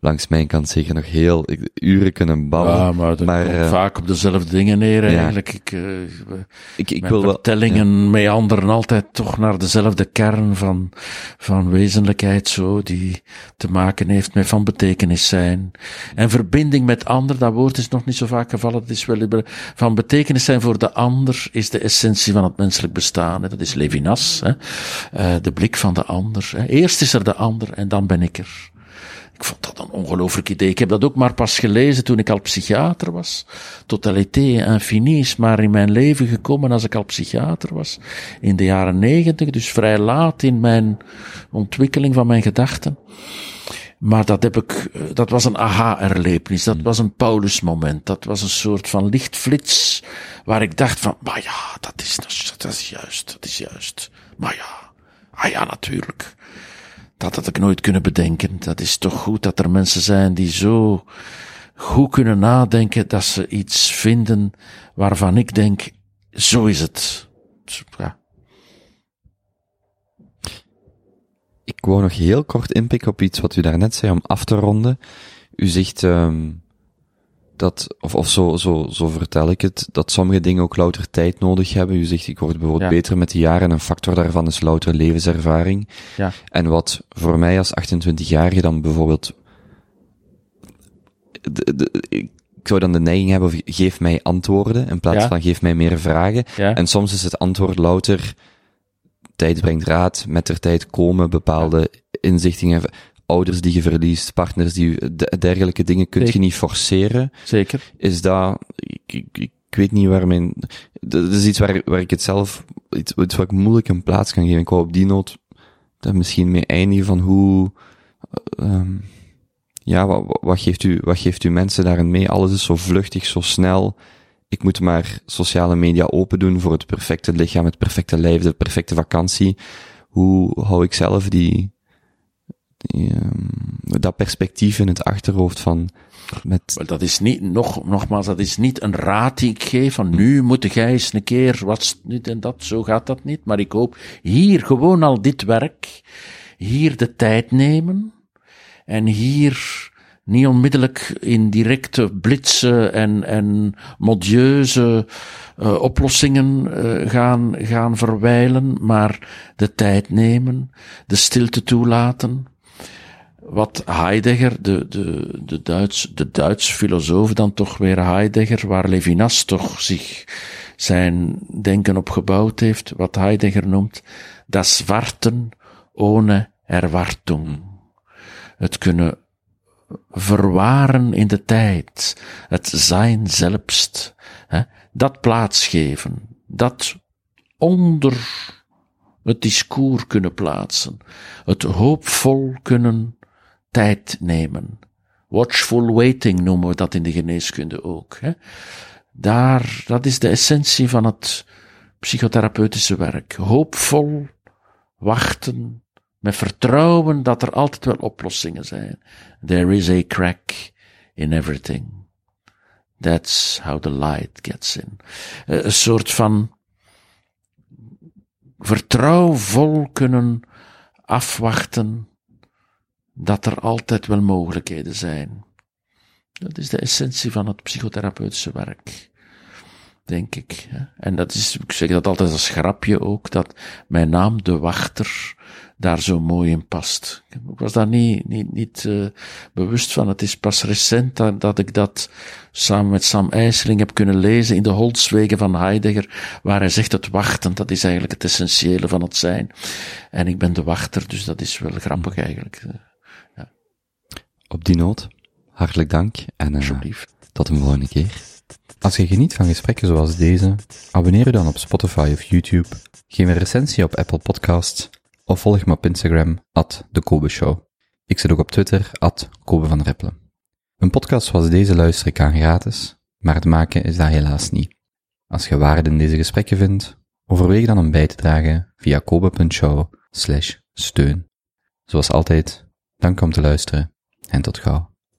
langs mijn kant zeker nog heel ik- uren kunnen babbelen. Ja, maar dat maar, komt eh, vaak op dezelfde dingen neer eigenlijk. Ik, eh, ik, wil wel, vertellingen meanderen altijd toch naar dezelfde kern van, van wezenlijkheid, zo, die te maken heeft met van betekenis zijn. En verbinding met ander, dat woord is nog niet zo vaak gevallen, dat is wel van betekenis zijn voor de ander is de essentie van het menselijk bestaan. Hè. Dat is Levinas, hè. Eh, de blik van de ander. Hè. Eerst is er de ander en dan ben ik er. Ik vond dat een ongelooflijk idee. Ik heb dat ook maar pas gelezen toen ik al psychiater was. Totalité infinie is maar in mijn leven gekomen als ik al psychiater was. In de jaren negentig, dus vrij laat in mijn ontwikkeling van mijn gedachten. Maar dat heb ik, eh, dat was een aha-erlevenis. Dat was een Paulus-moment. Dat was een soort van lichtflits. Waar ik dacht van, maar ja, dat is, dat is juist, dat is juist. Maar ja, ah ja, natuurlijk. Dat had ik nooit kunnen bedenken. Dat is toch goed dat er mensen zijn die zo goed kunnen nadenken dat ze iets vinden waarvan ik denk, zo is het. Ja. Ik wou nog heel kort inpikken op iets wat u daarnet zei om af te ronden. U zegt ehm dat, of, of zo, zo, zo vertel ik het, dat sommige dingen ook louter tijd nodig hebben. U zegt, ik word bijvoorbeeld Ja. beter met de jaren. Een factor daarvan is louter levenservaring. Ja. En wat voor mij als 28-jarige dan bijvoorbeeld... De, de, ik zou dan de neiging hebben, of geef mij antwoorden, in plaats Ja. van geef mij meer vragen. Ja. En soms is het antwoord louter, tijd brengt raad, met der tijd komen bepaalde inzichtingen, ouders die je verliest, partners die de- dergelijke dingen kun je niet forceren. Zeker. Is dat, ik, ik, ik weet niet waar mijn, dat is iets waar, waar ik het zelf, iets, iets waar ik moeilijk een plaats kan geven. Ik wou op die noot dat misschien mee eindigen van hoe, ehm ja, wat, wat geeft u, wat geeft u mensen daarin mee? Alles is zo vluchtig, zo snel. Ik moet maar sociale media open doen voor het perfecte lichaam, het perfecte lijf, de perfecte vakantie. Hoe hou ik zelf die, ehm, dat perspectief in het achterhoofd van, met, dat is niet, nog, nogmaals, dat is niet een raad die ik geef van nu moet jij eens een keer wat dit en dat, zo gaat dat niet. Maar ik hoop hier gewoon al dit werk, hier de tijd nemen en hier niet onmiddellijk in directe blitsen en, en modieuze uh, oplossingen uh, gaan, gaan verwijlen, maar de tijd nemen, de stilte toelaten, wat Heidegger, de, de, de, Duits, de Duits filosoof dan toch weer Heidegger, waar Levinas toch zich zijn denken op gebouwd heeft, wat Heidegger noemt, das Warten ohne Erwartung. Het kunnen verwaren in de tijd, het zijn zelfst, hè, dat plaatsgeven, dat onder het discours kunnen plaatsen, het hoopvol kunnen tijd nemen. Watchful waiting noemen we dat in de geneeskunde ook. Hè. Daar, dat is de essentie van het psychotherapeutische werk. Hoopvol wachten, met vertrouwen dat er altijd wel oplossingen zijn. There is a crack in everything. That's how the light gets in. Een soort van vertrouwvol kunnen afwachten dat er altijd wel mogelijkheden zijn. Dat is de essentie van het psychotherapeutische werk. Denk ik. En dat is, ik zeg dat altijd als grapje ook, dat mijn naam, de wachter, daar zo mooi in past. Ik was daar niet, niet, niet uh, bewust van. Het is pas recent dat, dat ik dat samen met Sam IJsseling heb kunnen lezen in de Holzwegen van Heidegger, waar hij zegt het wachten, dat is eigenlijk het essentiële van het zijn. En ik ben de wachter, dus dat is wel grappig eigenlijk. Op die noot, hartelijk dank en uh, tot een volgende keer. Als je geniet van gesprekken zoals deze, abonneer je dan op Spotify of YouTube, geef een recensie op Apple Podcasts of volg me op Instagram, at de Kobe Show. Ik zit ook op Twitter, at Kobe van Rippelen. Een podcast zoals deze luister ik aan gratis, maar het maken is dat helaas niet. Als je waarde in deze gesprekken vindt, overweeg dan om bij te dragen via kobe.show steun. Zoals altijd, dank om te luisteren en tot gauw.